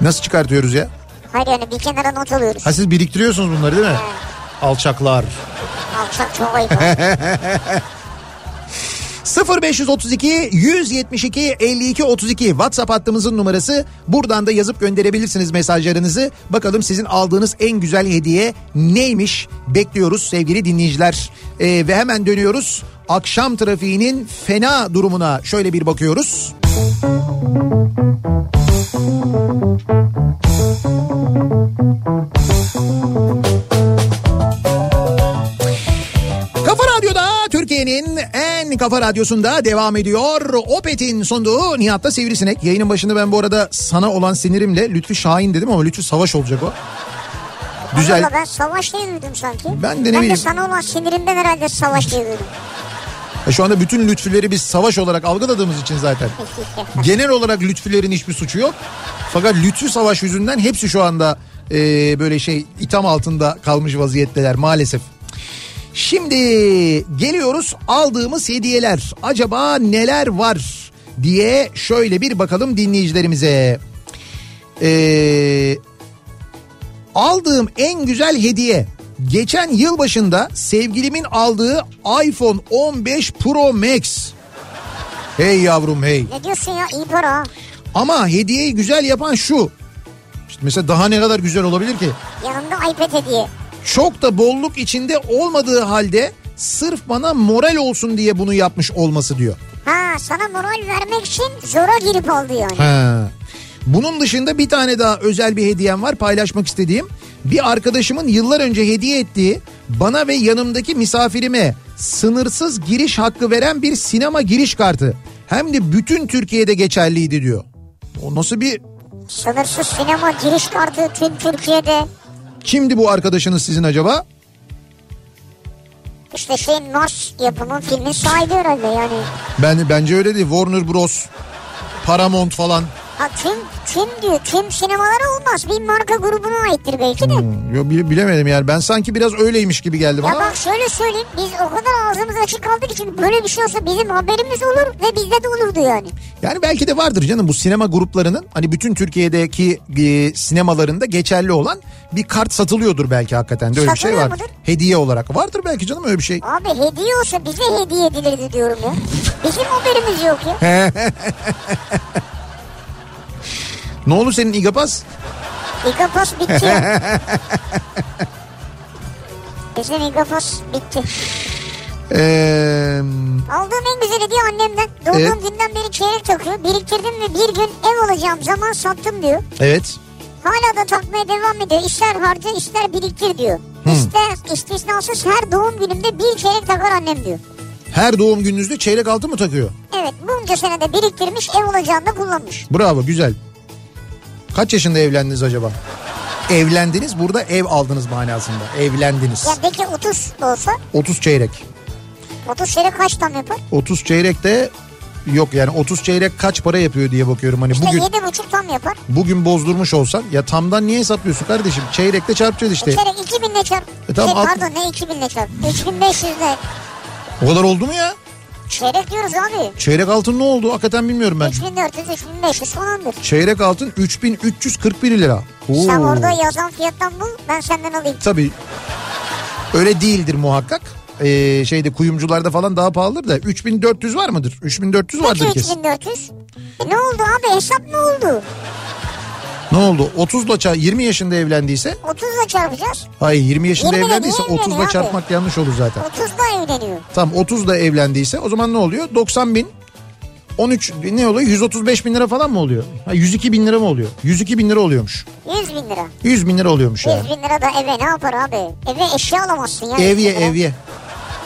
A: Nasıl çıkartıyoruz ya?
B: Hayır yani bir kenara not alıyoruz.
A: Ha siz biriktiriyorsunuz bunları değil mi? Alçaklar.
B: Alçak çok ayıp.
A: 0532 172 52 32 WhatsApp hattımızın numarası. Buradan da yazıp gönderebilirsiniz mesajlarınızı. Bakalım sizin aldığınız en güzel hediye neymiş? Bekliyoruz sevgili dinleyiciler. Ee, ve hemen dönüyoruz. Akşam trafiğinin fena durumuna şöyle bir bakıyoruz. Kafa kafa radyosunda devam ediyor. Opet'in sunduğu Nihat'ta Sivrisinek. Yayının başında ben bu arada sana olan sinirimle Lütfü Şahin dedim ama Lütfü Savaş olacak o. Güzel.
B: Valla ben savaş diye duydum sanki.
A: Ben de ne
B: ben
A: bileyim.
B: de sana olan sinirimden herhalde savaş diye duydum.
A: E Şu anda bütün lütfüleri biz savaş olarak algıladığımız için zaten. Genel olarak lütfülerin hiçbir suçu yok. Fakat lütfü savaş yüzünden hepsi şu anda e, böyle şey itham altında kalmış vaziyetteler maalesef. Şimdi geliyoruz aldığımız hediyeler. Acaba neler var diye şöyle bir bakalım dinleyicilerimize. Ee, aldığım en güzel hediye geçen yıl başında sevgilimin aldığı iPhone 15 Pro Max. Hey yavrum hey.
B: Ne diyorsun ya iyi para.
A: Ama hediyeyi güzel yapan şu. İşte mesela daha ne kadar güzel olabilir ki?
B: Yanında iPad hediye.
A: Çok da bolluk içinde olmadığı halde sırf bana moral olsun diye bunu yapmış olması diyor.
B: Ha sana moral vermek için zora girip aldı yani.
A: Ha. Bunun dışında bir tane daha özel bir hediyem var paylaşmak istediğim. Bir arkadaşımın yıllar önce hediye ettiği bana ve yanımdaki misafirime sınırsız giriş hakkı veren bir sinema giriş kartı. Hem de bütün Türkiye'de geçerliydi diyor. O nasıl bir
B: Sınırsız sinema giriş kartı tüm Türkiye'de.
A: Kimdi bu arkadaşınız sizin acaba?
B: işte şeyin Mars yapımı filmin sahibi herhalde yani.
A: Ben bence öyle değil. Warner Bros. Paramount falan.
B: Ha tüm tüm diyor tüm sinemalara olmaz bir marka grubuna aittir belki de.
A: Hmm, Yo, bile- bilemedim yani. Ben sanki biraz öyleymiş gibi geldi
B: Ya
A: bana.
B: bak şöyle söyleyeyim biz o kadar ağzımız açık kaldık için böyle bir şey olsa bizim haberimiz olur ve bizde de olurdu yani.
A: Yani belki de vardır canım bu sinema gruplarının hani bütün Türkiye'deki e, sinemalarında geçerli olan bir kart satılıyordur belki hakikaten de öyle bir şey var.
B: mudur?
A: Hediye olarak vardır belki canım öyle bir şey.
B: Abi hediye olsa bize hediye edilirdi diyorum ya. Bizim haberimiz yok ya.
A: Ne oldu senin İgapaz?
B: İgapos bitti ya. Bizim İgapos bitti.
A: Ee,
B: Aldığım en güzel hediye annemden. Doğduğum
A: Evet.
B: günden beri çeyrek takıyor. Biriktirdim ve bir gün ev alacağım zaman sattım diyor.
A: evet.
B: Hala da takmaya devam ediyor. İster harca ister biriktir diyor. İster istisnasız her doğum günümde bir çeyrek takar annem diyor.
A: Her doğum gününüzde çeyrek altın mı takıyor?
B: Evet bunca senede biriktirmiş ev olacağında kullanmış.
A: Bravo güzel. Kaç yaşında evlendiniz acaba? Evlendiniz burada ev aldınız manasında. Evlendiniz.
B: Ya peki 30 da olsa
A: 30 çeyrek.
B: 30 çeyrek kaç tam yapar?
A: 30 çeyrek de yok yani 30 çeyrek kaç para yapıyor diye bakıyorum hani
B: İşte
A: bugün
B: 7,5 tam yapar.
A: bugün bozdurmuş olsan ya tamdan niye hesaplıyorsun kardeşim? Çeyrekle çarpacağız işte.
B: Bir çeyrek 2000 ile çarp.
A: E tamam,
B: Şey,
A: alt-
B: pardon ne 2000 ile çarp? 3500 ile
A: O kadar oldu mu ya?
B: Çeyrek diyoruz abi.
A: Çeyrek altın ne oldu? Hakikaten bilmiyorum ben.
B: 3400 3500 falandır.
A: Çeyrek altın 3341 lira. Oo.
B: Sen orada yazan fiyattan bul ben senden alayım.
A: Tabii öyle değildir muhakkak. Ee, şeyde kuyumcularda falan daha pahalıdır da 3400 var mıdır? 3400 vardır
B: Peki
A: kesin.
B: 3400. E ne oldu abi hesap ne oldu?
A: Ne oldu? 30'la ça- 20 yaşında evlendiyse
B: 30 ile çarpacağız.
A: hayır 20 yaşında
B: 20 'le
A: evlendiyse
B: niye
A: 30'la
B: evleniyor abi?
A: çarpmak yanlış olur zaten.
B: 30 da evleniyor.
A: Tam 30 da evlendiyse o zaman ne oluyor? 90 bin 13 ne oluyor? 135 bin lira falan mı oluyor? Ha, 102 bin lira mı oluyor? 102 bin lira oluyormuş.
B: 100 bin lira.
A: 100 bin lira oluyormuş
B: 100
A: yani.
B: bin lira da eve ne yapar abi? Eve eşya alamazsın ya.
A: Evye
B: 100
A: evye.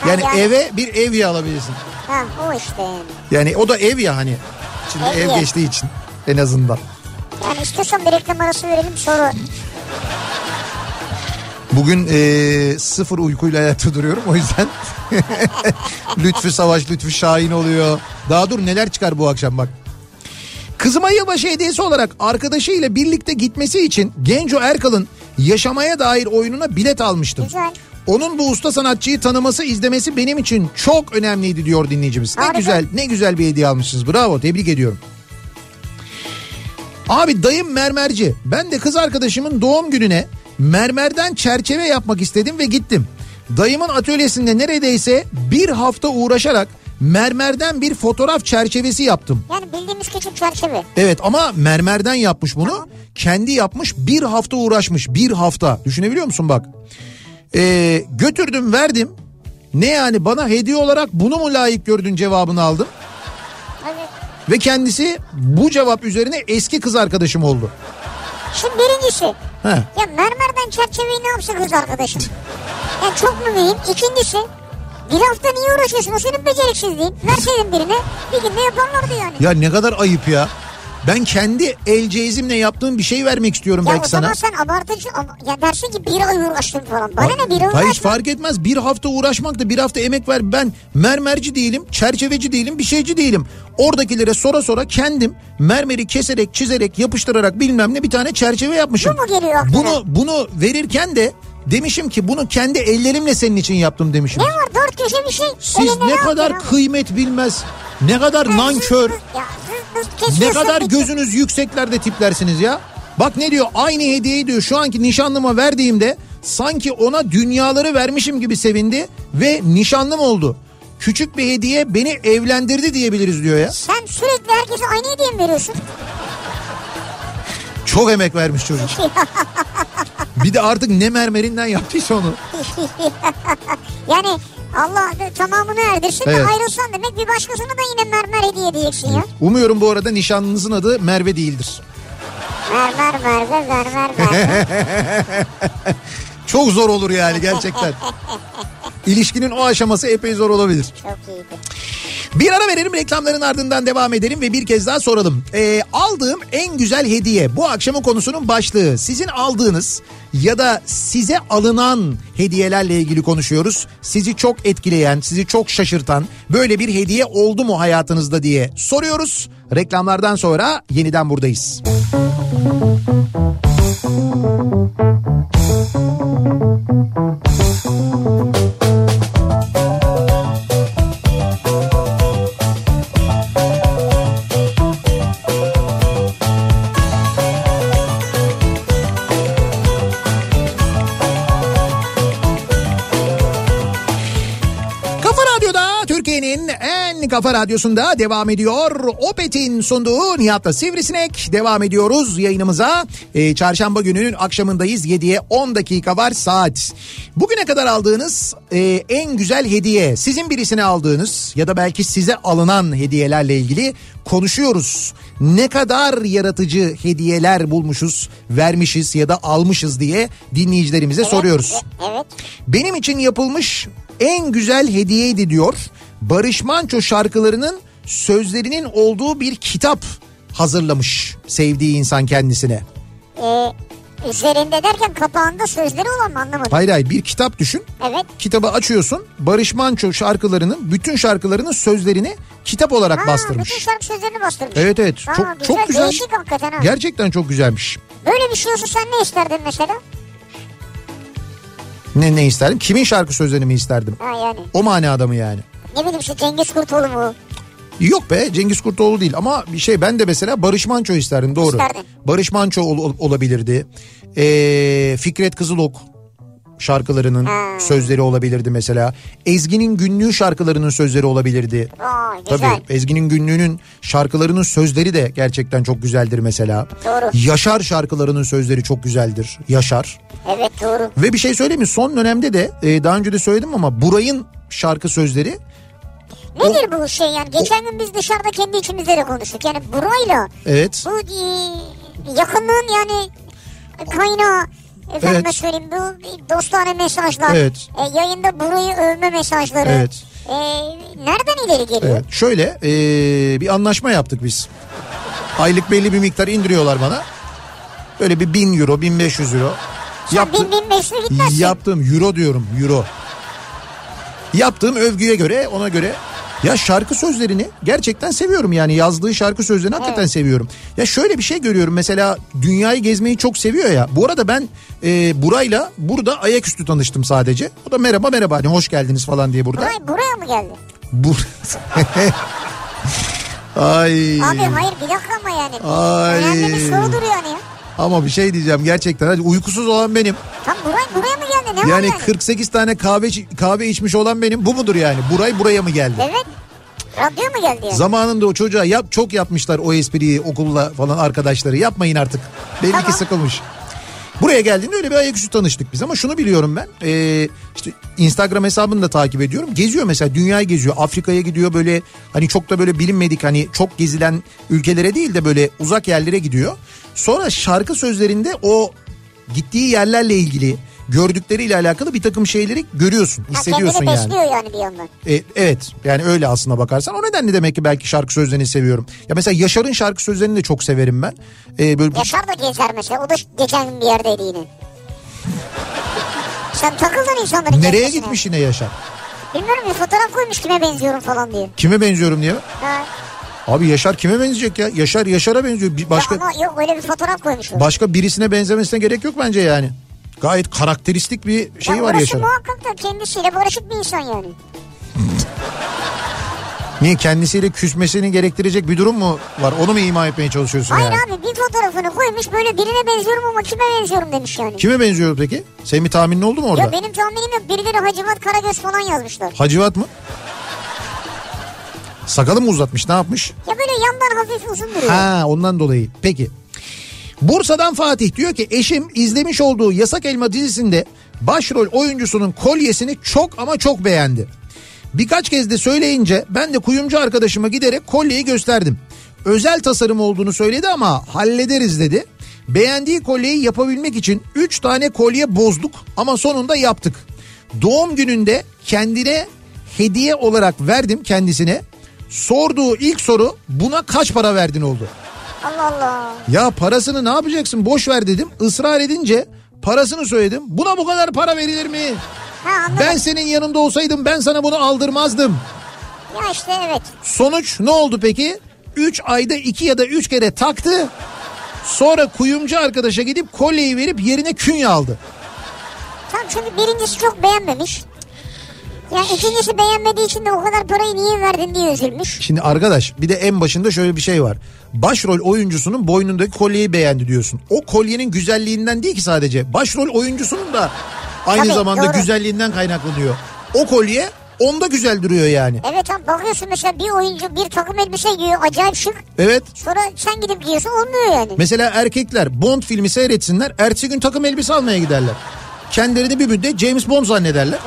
A: Yani
B: yani.
A: eve bir evye alabilirsin.
B: Ha o işte yani.
A: Yani o da ev ya hani. Şimdi ev
B: Evye.
A: geçtiği için en azından.
B: Yani istiyorsan bir reklam arası verelim sonra.
A: Bugün eee, sıfır uykuyla ayakta duruyorum o yüzden. Lütfü Savaş, Lütfü Şahin oluyor. Daha dur neler çıkar bu akşam bak. Kızıma yılbaşı hediyesi olarak arkadaşıyla birlikte gitmesi için Genco Erkal'ın yaşamaya dair oyununa bilet almıştım.
B: Güzel.
A: Onun bu usta sanatçıyı tanıması, izlemesi benim için çok önemliydi diyor dinleyicimiz. Ne
B: Harika.
A: güzel, ne güzel bir hediye almışsınız. Bravo, tebrik ediyorum. Abi dayım mermerci. Ben de kız arkadaşımın doğum gününe mermerden çerçeve yapmak istedim ve gittim. Dayımın atölyesinde neredeyse bir hafta uğraşarak mermerden bir fotoğraf çerçevesi yaptım.
B: Yani bildiğimiz küçük çerçeve.
A: Evet ama mermerden yapmış bunu. Kendi yapmış bir hafta uğraşmış bir hafta. Düşünebiliyor musun bak. Ee, götürdüm verdim. Ne yani bana hediye olarak bunu mu layık gördün cevabını aldım. Ve kendisi bu cevap üzerine eski kız arkadaşım oldu.
B: Şimdi birincisi
A: He.
B: ya mermerden çerçeveyi ne yapsın kız arkadaşım? Yani çok mu mühim? İkincisi bir hafta niye uğraşıyorsun? O senin beceriksizliğin. Verseydin birine bir günde yaparlardı yani.
A: Ya ne kadar ayıp ya. Ben kendi el cezimle yaptığım bir şey vermek istiyorum
B: Ya
A: belki
B: o zaman
A: sana.
B: sen abartıcı ya dersin ki bir ay uğraştım falan. Bana ne bir ay
A: Hayır fark etmez bir hafta uğraşmak da bir hafta emek ver. Ben mermerci değilim, çerçeveci değilim, bir şeyci değilim. Oradakilere sora sora kendim mermeri keserek, çizerek, yapıştırarak bilmem ne bir tane çerçeve yapmışım.
B: Bu mu geliyor aklına?
A: Bunu bunu verirken de demişim ki bunu kendi ellerimle senin için yaptım demişim.
B: Ne var dört köşe bir şey.
A: Siz ne kadar kıymet bilmez, ne kadar nankör,
B: Ya
A: ne kadar gözünüz yükseklerde tiplersiniz ya. Bak ne diyor aynı hediyeyi diyor şu anki nişanlıma verdiğimde sanki ona dünyaları vermişim gibi sevindi ve nişanlım oldu. Küçük bir hediye beni evlendirdi diyebiliriz diyor ya.
B: Sen sürekli herkese aynı hediye mi veriyorsun?
A: Çok emek vermiş çocuk. Bir de artık ne mermerinden yaptıysa onu.
B: Yani Allah tamamını erdirsin
A: Evet.
B: de ayrılsan demek bir başkasına da yine mermer hediye edeceksin ya.
A: Umuyorum bu arada nişanlınızın adı Merve değildir.
B: Mermer mermer mermer mermer.
A: Çok zor olur yani gerçekten. İlişkinin o aşaması epey zor olabilir.
B: Çok iyiydi.
A: Bir ara verelim reklamların ardından devam edelim ve bir kez daha soralım. Ee, aldığım en güzel hediye bu akşamın konusunun başlığı. Sizin aldığınız ya da size alınan hediyelerle ilgili konuşuyoruz. Sizi çok etkileyen, sizi çok şaşırtan böyle bir hediye oldu mu hayatınızda diye soruyoruz. Reklamlardan sonra yeniden buradayız. Kafa kafa radyosunda devam ediyor. Opet'in sunduğu Nihat'la Sivrisinek devam ediyoruz yayınımıza. Ee, çarşamba gününün akşamındayız 7'ye 10 dakika var saat. Bugüne kadar aldığınız e, en güzel hediye sizin birisine aldığınız ya da belki size alınan hediyelerle ilgili konuşuyoruz. Ne kadar yaratıcı hediyeler bulmuşuz, vermişiz ya da almışız diye dinleyicilerimize soruyoruz.
B: Evet.
A: Benim için yapılmış en güzel hediyeydi diyor. Barış Manço şarkılarının sözlerinin olduğu bir kitap hazırlamış sevdiği insan kendisine.
B: Ee, üzerinde derken kapağında sözleri olan mı anlamadım.
A: Hayır hayır bir kitap düşün.
B: Evet.
A: Kitabı açıyorsun. Barış Manço şarkılarının bütün şarkılarının sözlerini kitap olarak
B: Ha,
A: bastırmış.
B: bütün şarkı sözlerini bastırmış.
A: Evet evet
B: Ha,
A: çok
B: güzel,
A: çok güzel.
B: Değişik hakikaten ha.
A: Gerçekten çok güzelmiş.
B: Böyle bir şey olsa sen ne isterdin mesela?
A: Ne ne isterdim? Kimin şarkı sözlerini mi isterdim?
B: Ha yani.
A: O manada mı yani?
B: Ne bileyim işte Cengiz Kurtoğlu mu?
A: Yok be Cengiz Kurtoğlu değil ama bir şey ben de mesela Barış Manço isterdim doğru.
B: İsterdin.
A: Barış Manço ol- ol- olabilirdi. Ee, Fikret Kızılok şarkılarının
B: Ha.
A: sözleri olabilirdi mesela. Ezgi'nin günlüğü şarkılarının sözleri olabilirdi.
B: Vay güzel.
A: Tabii Ezgi'nin günlüğünün şarkılarının sözleri de gerçekten çok güzeldir mesela.
B: Doğru.
A: Yaşar şarkılarının sözleri çok güzeldir. Yaşar.
B: Evet doğru.
A: Ve bir şey söyleyeyim mi? Son dönemde de e, daha önce de söyledim ama Buray'ın şarkı sözleri
B: Nedir bu şey yani? Geçen gün biz dışarıda kendi içimizde de konuştuk. Yani burayla
A: evet
B: bu e, yakınlığın yani kaynağı efendime
A: Evet.
B: söyleyeyim bu dostane mesajlar.
A: Evet.
B: e, yayında burayı övme mesajları.
A: Evet.
B: E, nereden ileri geliyor?
A: Evet. Şöyle e, bir anlaşma yaptık biz. Aylık belli bir miktar indiriyorlar bana. Böyle bir 1000 euro, 1500 euro.
B: Sen bin bin gitmezsin.
A: Yaptığım euro diyorum euro. Yaptığım övgüye göre ona göre ya şarkı sözlerini gerçekten seviyorum yani yazdığı şarkı sözlerini hakikaten seviyorum. Ya şöyle bir şey görüyorum mesela dünyayı gezmeyi çok seviyor ya. Bu arada ben e, Buray'la burada ayaküstü tanıştım sadece. O da merhaba merhaba hani hoş geldiniz falan diye burada.
B: Buray buraya mı geldi?
A: Bu... Ay.
B: Abi hayır bir dakika ama yani.
A: Ay.
B: Önemli bir sorudur yani ya.
A: Ama bir şey diyeceğim gerçekten. Hadi uykusuz olan benim.
B: Tam Buray buraya mı geldi? Ne
A: Yani
B: yani?
A: 48 tane kahve kahve içmiş olan benim. Bu mudur yani? Buray buraya mı geldi?
B: Evet. Radyo mu geldi yani?
A: Zamanında o çocuğa yap çok yapmışlar o espriyi okulla falan arkadaşları. Yapmayın artık. Belli ki
B: Tamam.
A: sıkılmış. Buraya geldiğinde öyle bir ayaküstü tanıştık biz ama şunu biliyorum ben. Ee, işte Instagram hesabını da takip ediyorum. Geziyor mesela dünyayı geziyor. Afrika'ya gidiyor böyle hani çok da böyle bilinmedik hani çok gezilen ülkelere değil de böyle uzak yerlere gidiyor. Sonra şarkı sözlerinde o gittiği yerlerle ilgili gördükleriyle alakalı bir takım şeyleri görüyorsun,
B: Ha,
A: hissediyorsun
B: kendini
A: yani.
B: besliyor yani bir yandan.
A: E, evet yani öyle aslına bakarsan o nedenle demek ki belki şarkı sözlerini seviyorum. Ya mesela Yaşar'ın şarkı sözlerini de çok severim ben. E, böyle
B: Yaşar da gezer mesela. O da geçen bir yerdeydi yine. Sen takıldın insanların
A: nereye gitmiş yine Yaşar?
B: Bilmiyorum bir fotoğraf koymuş kime benziyorum falan diye.
A: Kime benziyorum diye.
B: Ha.
A: Abi Yaşar kime benzeyecek ya? Yaşar Yaşar'a benziyor. Bir başka
B: Ya ama yok öyle bir fotoğraf koymuş. o.
A: başka birisine benzemesine gerek yok bence yani. Gayet karakteristik bir şey
B: ya
A: var Yaşar'ın.
B: muhakkak da kendisiyle barışık bir insan yani.
A: Niye kendisiyle küsmesini gerektirecek bir durum mu var? Onu mu ima etmeye çalışıyorsun
B: Hayır
A: yani?
B: abi bir fotoğrafını koymuş böyle birine benziyorum ama kime benziyorum demiş yani.
A: Kime benziyor peki? Senin bir tahminin oldu mu orada?
B: Ya benim tahminim yok birileri Hacivat Karagöz falan yazmışlar.
A: Hacivat mı? Sakalı mı uzatmış ne yapmış?
B: Ya böyle yandan hafif uzun duruyor.
A: Ha ondan dolayı. Peki. Bursa'dan Fatih diyor ki eşim izlemiş olduğu Yasak Elma dizisinde başrol oyuncusunun kolyesini çok ama çok beğendi. Birkaç kez de söyleyince ben de kuyumcu arkadaşıma giderek kolyeyi gösterdim. Özel tasarım olduğunu söyledi ama hallederiz dedi. Beğendiği kolyeyi yapabilmek için 3 tane kolye bozduk ama sonunda yaptık. Doğum gününde kendine hediye olarak verdim kendisine. Sorduğu ilk soru buna kaç para verdin oldu.
B: Allah Allah.
A: Ya parasını ne yapacaksın boş ver dedim. Israr edince parasını söyledim. Buna bu kadar para verilir mi?
B: Ha anladım.
A: Ben senin yanında olsaydım ben sana bunu aldırmazdım.
B: Ya işte evet.
A: Sonuç ne oldu peki? 3 ayda 2 ya da 3 kere taktı. Sonra kuyumcu arkadaşa gidip kolyeyi verip yerine künye aldı.
B: Tam çünkü birincisi çok beğenmemiş. Ya ikincisi beğenmediği için de o kadar parayı niye verdin diye üzülmüş.
A: Şimdi arkadaş bir de en başında şöyle bir şey var. Başrol oyuncusunun boynundaki kolyeyi beğendi diyorsun. O kolyenin güzelliğinden değil ki sadece. Başrol oyuncusunun da aynı
B: Tabii,
A: zamanda
B: doğru.
A: güzelliğinden kaynaklanıyor. O kolye onda güzel duruyor yani.
B: Evet abi bakıyorsun mesela bir oyuncu bir takım elbise giyiyor acayip şık.
A: Evet.
B: Sonra sen gidip giyiyorsun olmuyor yani.
A: Mesela erkekler Bond filmi seyretsinler. Ertesi gün takım elbise almaya giderler. Kendilerini bir müddet James Bond zannederler.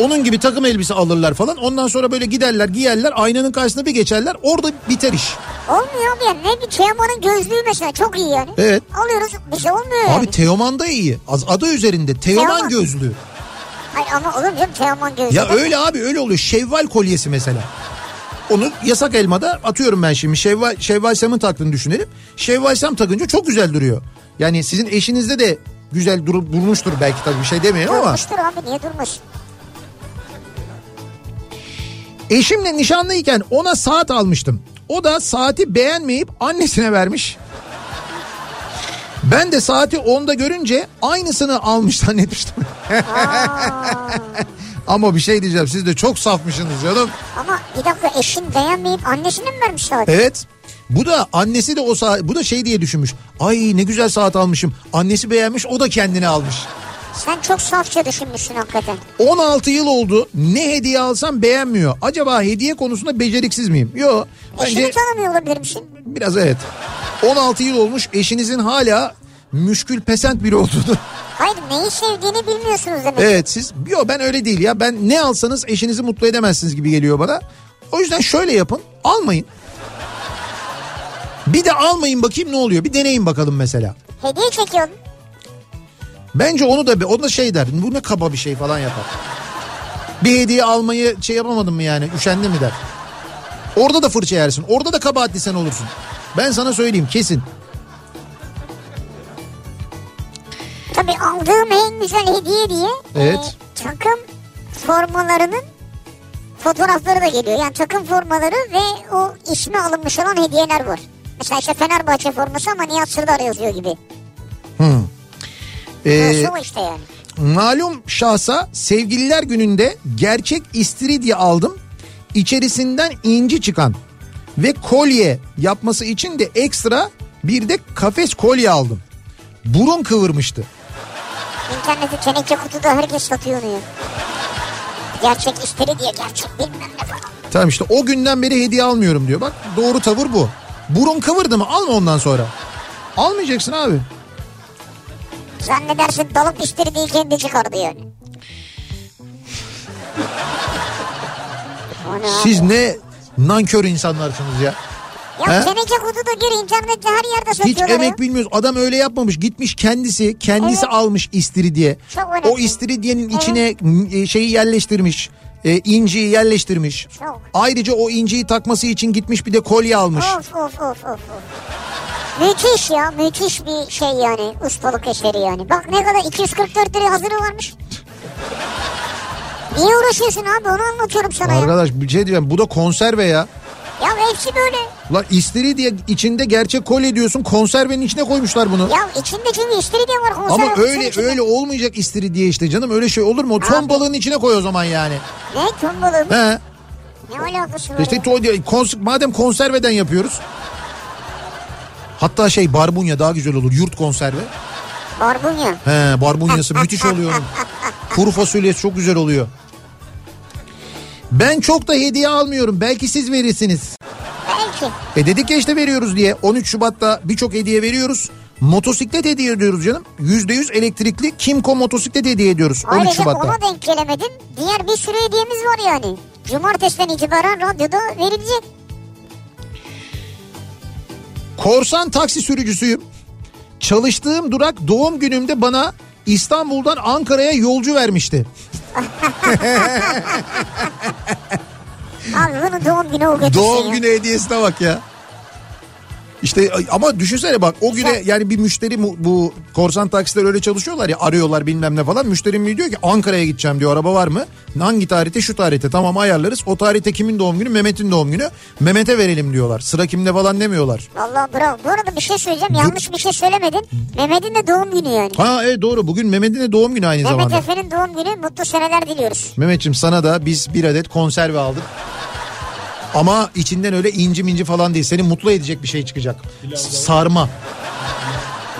A: Onun gibi takım elbise alırlar falan. Ondan sonra böyle giderler giyerler aynanın karşısına bir geçerler. Orada biter iş.
B: Olmuyor abi yani ne bir Teoman'ın gözlüğü mesela çok iyi yani.
A: Evet.
B: Alıyoruz bir şey olmuyor yani.
A: Abi Teoman da iyi. Az adı üzerinde Teoman
B: Teoman.
A: gözlüğü.
B: Hayır ama olur canım Teoman gözlüğü.
A: Ya öyle abi öyle oluyor. Şevval kolyesi mesela. Onu yasak elmada atıyorum ben şimdi. Şevval, Şevval Sam'ın taktığını düşünelim. Şevval Sam takınca çok güzel duruyor. Yani sizin eşinizde de güzel dur, durmuştur belki tabii bir şey demeyelim ama.
B: Durmuştur abi niye durmuş?
A: Eşimle nişanlıyken ona saat almıştım. O da saati beğenmeyip annesine vermiş. Ben de saati onda görünce aynısını almış zannetmiştim. Ama bir şey diyeceğim siz de çok safmışsınız canım.
B: Ama bir dakika eşin beğenmeyip annesine mi vermiş saat?
A: Evet. Bu da annesi de o saat bu da şey diye düşünmüş. Ay ne güzel saat almışım. Annesi beğenmiş o da kendine almış.
B: Sen çok safça düşünmüşsün hakikaten.
A: 16 yıl oldu. Ne hediye alsam beğenmiyor. Acaba hediye konusunda beceriksiz miyim? Yok.
B: Eşini
A: Bence
B: tanımıyor olabilir misin?
A: biraz evet. 16 yıl olmuş eşinizin hala müşkül pesent biri olduğunu.
B: Hayır neyi sevdiğini bilmiyorsunuz demek.
A: evet siz yok ben öyle değil ya. Ben ne alsanız eşinizi mutlu edemezsiniz gibi geliyor bana. O yüzden şöyle yapın. Almayın. Bir de almayın bakayım ne oluyor. Bir deneyin bakalım mesela.
B: Hediye çekiyordun.
A: Bence onu da o da şey der. Bu ne kaba bir şey falan yapar. Bir hediye almayı şey yapamadın mı yani? Üşendi mi der. Orada da fırça yersin. Orada da kabahatli sen olursun. Ben sana söyleyeyim kesin.
B: Tabii aldığım en güzel hediye diye
A: Evet.
B: e, takım formalarının fotoğrafları da geliyor. Yani takım formaları ve o ismi alınmış olan hediyeler var. Mesela işte Fenerbahçe forması ama Nihat Sırdar yazıyor gibi.
A: Ee,
B: işte yani.
A: malum şahsa sevgililer gününde gerçek istiridye aldım. İçerisinden inci çıkan ve kolye yapması için de ekstra bir de kafes kolye aldım. Burun kıvırmıştı.
B: İnternette teneke kutuda herkes satıyor onu ya. Gerçek isteri diye gerçek bilmem ne falan.
A: Tamam işte o günden beri hediye almıyorum diyor. Bak doğru tavır bu. Burun kıvırdı mı alma ondan sonra. Almayacaksın abi.
B: Zannedersin dalıp değil kendi çıkardı yani.
A: Siz ne nankör insanlarsınız ya.
B: Ya
A: He?
B: teneke kutuda gir internette her yerde
A: Hiç
B: satıyorlar ya.
A: emek bilmiyoruz. Adam öyle yapmamış. Gitmiş kendisi kendisi
B: Evet.
A: almış istiridye.
B: Çok önemli.
A: O istiridyenin içine e, şeyi yerleştirmiş. E, inciyi yerleştirmiş.
B: Çok.
A: Ayrıca o inciyi takması için gitmiş bir de kolye almış.
B: Of of of of. of. Müthiş ya müthiş bir şey yani ustalık eseri yani. Bak ne kadar 244 liraya hazırı varmış. Niye uğraşıyorsun abi onu anlatıyorum sana ya.
A: Arkadaş bir şey diyeceğim bu da konserve ya.
B: Ya hepsi böyle.
A: Lan istiridye içinde gerçek kolye diyorsun konservenin içine koymuşlar bunu.
B: Ya içinde çünkü istiridye var konserve.
A: Ama öyle
B: içinde.
A: öyle olmayacak istiridye işte canım öyle şey olur mu? O ton balığının içine koy o zaman yani.
B: Ne ton balığı mı?
A: He.
B: Ne alakası var
A: İşte to- kons- madem konserveden yapıyoruz. Hatta şey barbunya daha güzel olur. Yurt konserve.
B: Barbunya.
A: He barbunyası müthiş oluyor. Kuru fasulyesi çok güzel oluyor. Ben çok da hediye almıyorum. Belki siz verirsiniz.
B: Belki.
A: E dedik ya işte veriyoruz diye. 13 Şubat'ta birçok hediye veriyoruz. Motosiklet hediye ediyoruz canım. %100 elektrikli Kimco motosiklet hediye ediyoruz 13
B: Ayrıca
A: Şubat'ta.
B: ona denk gelemedin. Diğer bir sürü hediyemiz var yani. Cumartesiden itibaren radyoda verilecek.
A: Korsan taksi sürücüsüyüm. Çalıştığım durak doğum günümde bana İstanbul'dan Ankara'ya yolcu vermişti.
B: Abi bunun doğum günü o
A: Doğum günü hediyesine bak ya. İşte ama düşünsene bak o güne yani bir müşteri mu- bu korsan taksiler öyle çalışıyorlar ya arıyorlar bilmem ne falan. Müşterim mi diyor ki Ankara'ya gideceğim diyor araba var mı? Hangi tarihte şu tarihte tamam ayarlarız. O tarihte kimin doğum günü? Mehmet'in doğum günü. Mehmet'e verelim diyorlar. Sıra kimde falan demiyorlar.
B: Vallahi bravo. Bu arada bir şey söyleyeceğim. Yanlış bir şey söylemedin. Mehmet'in de doğum günü yani.
A: Ha evet doğru bugün Mehmet'in de doğum günü aynı
B: Mehmet
A: zamanda.
B: Efe'nin doğum günü mutlu seneler diliyoruz.
A: Mehmet'ciğim sana da biz bir adet konserve aldık. Ama içinden öyle inci minci falan değil. Seni mutlu edecek bir şey çıkacak. Sarma.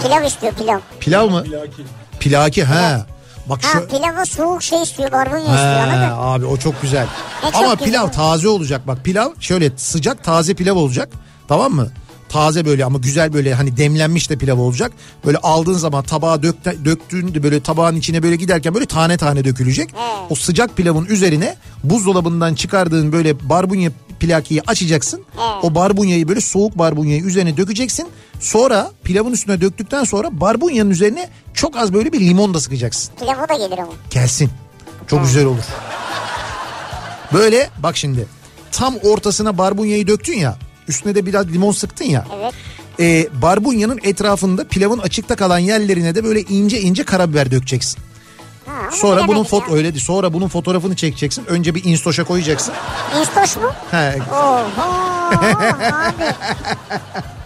B: Pilav istiyor pilav.
A: Pilav mı? Pilaki ha. Bak
B: Ha
A: şu
B: pilava soğuk şey istiyor barbunya istiyor anladın?
A: abi o çok güzel.
B: E, çok
A: Ama
B: güzel.
A: pilav taze olacak bak. Pilav şöyle sıcak taze pilav olacak. Tamam mı? Taze böyle ama güzel böyle hani demlenmiş de pilav olacak. Böyle aldığın zaman tabağa dök, döktüğünde böyle tabağın içine böyle giderken böyle tane tane dökülecek. O sıcak pilavın üzerine buzdolabından çıkardığın böyle barbunya plakiyi açacaksın. O barbunyayı böyle soğuk barbunyayı üzerine dökeceksin. Sonra pilavın üstüne döktükten sonra barbunyanın üzerine çok az böyle bir limon da sıkacaksın.
B: Pilava da gelir ama.
A: Gelsin. Çok güzel olur. Böyle bak şimdi tam ortasına barbunyayı döktün ya üstüne de biraz limon sıktın ya.
B: Evet.
A: E, barbunyanın etrafında pilavın açıkta kalan yerlerine de böyle ince ince karabiber dökeceksin.
B: Ha,
A: Sonra bunun foto
B: ya.
A: öyle değil. Sonra bunun fotoğrafını çekeceksin. Önce bir instaşa koyacaksın.
B: İstoş mu?
A: He,
B: Oho abi.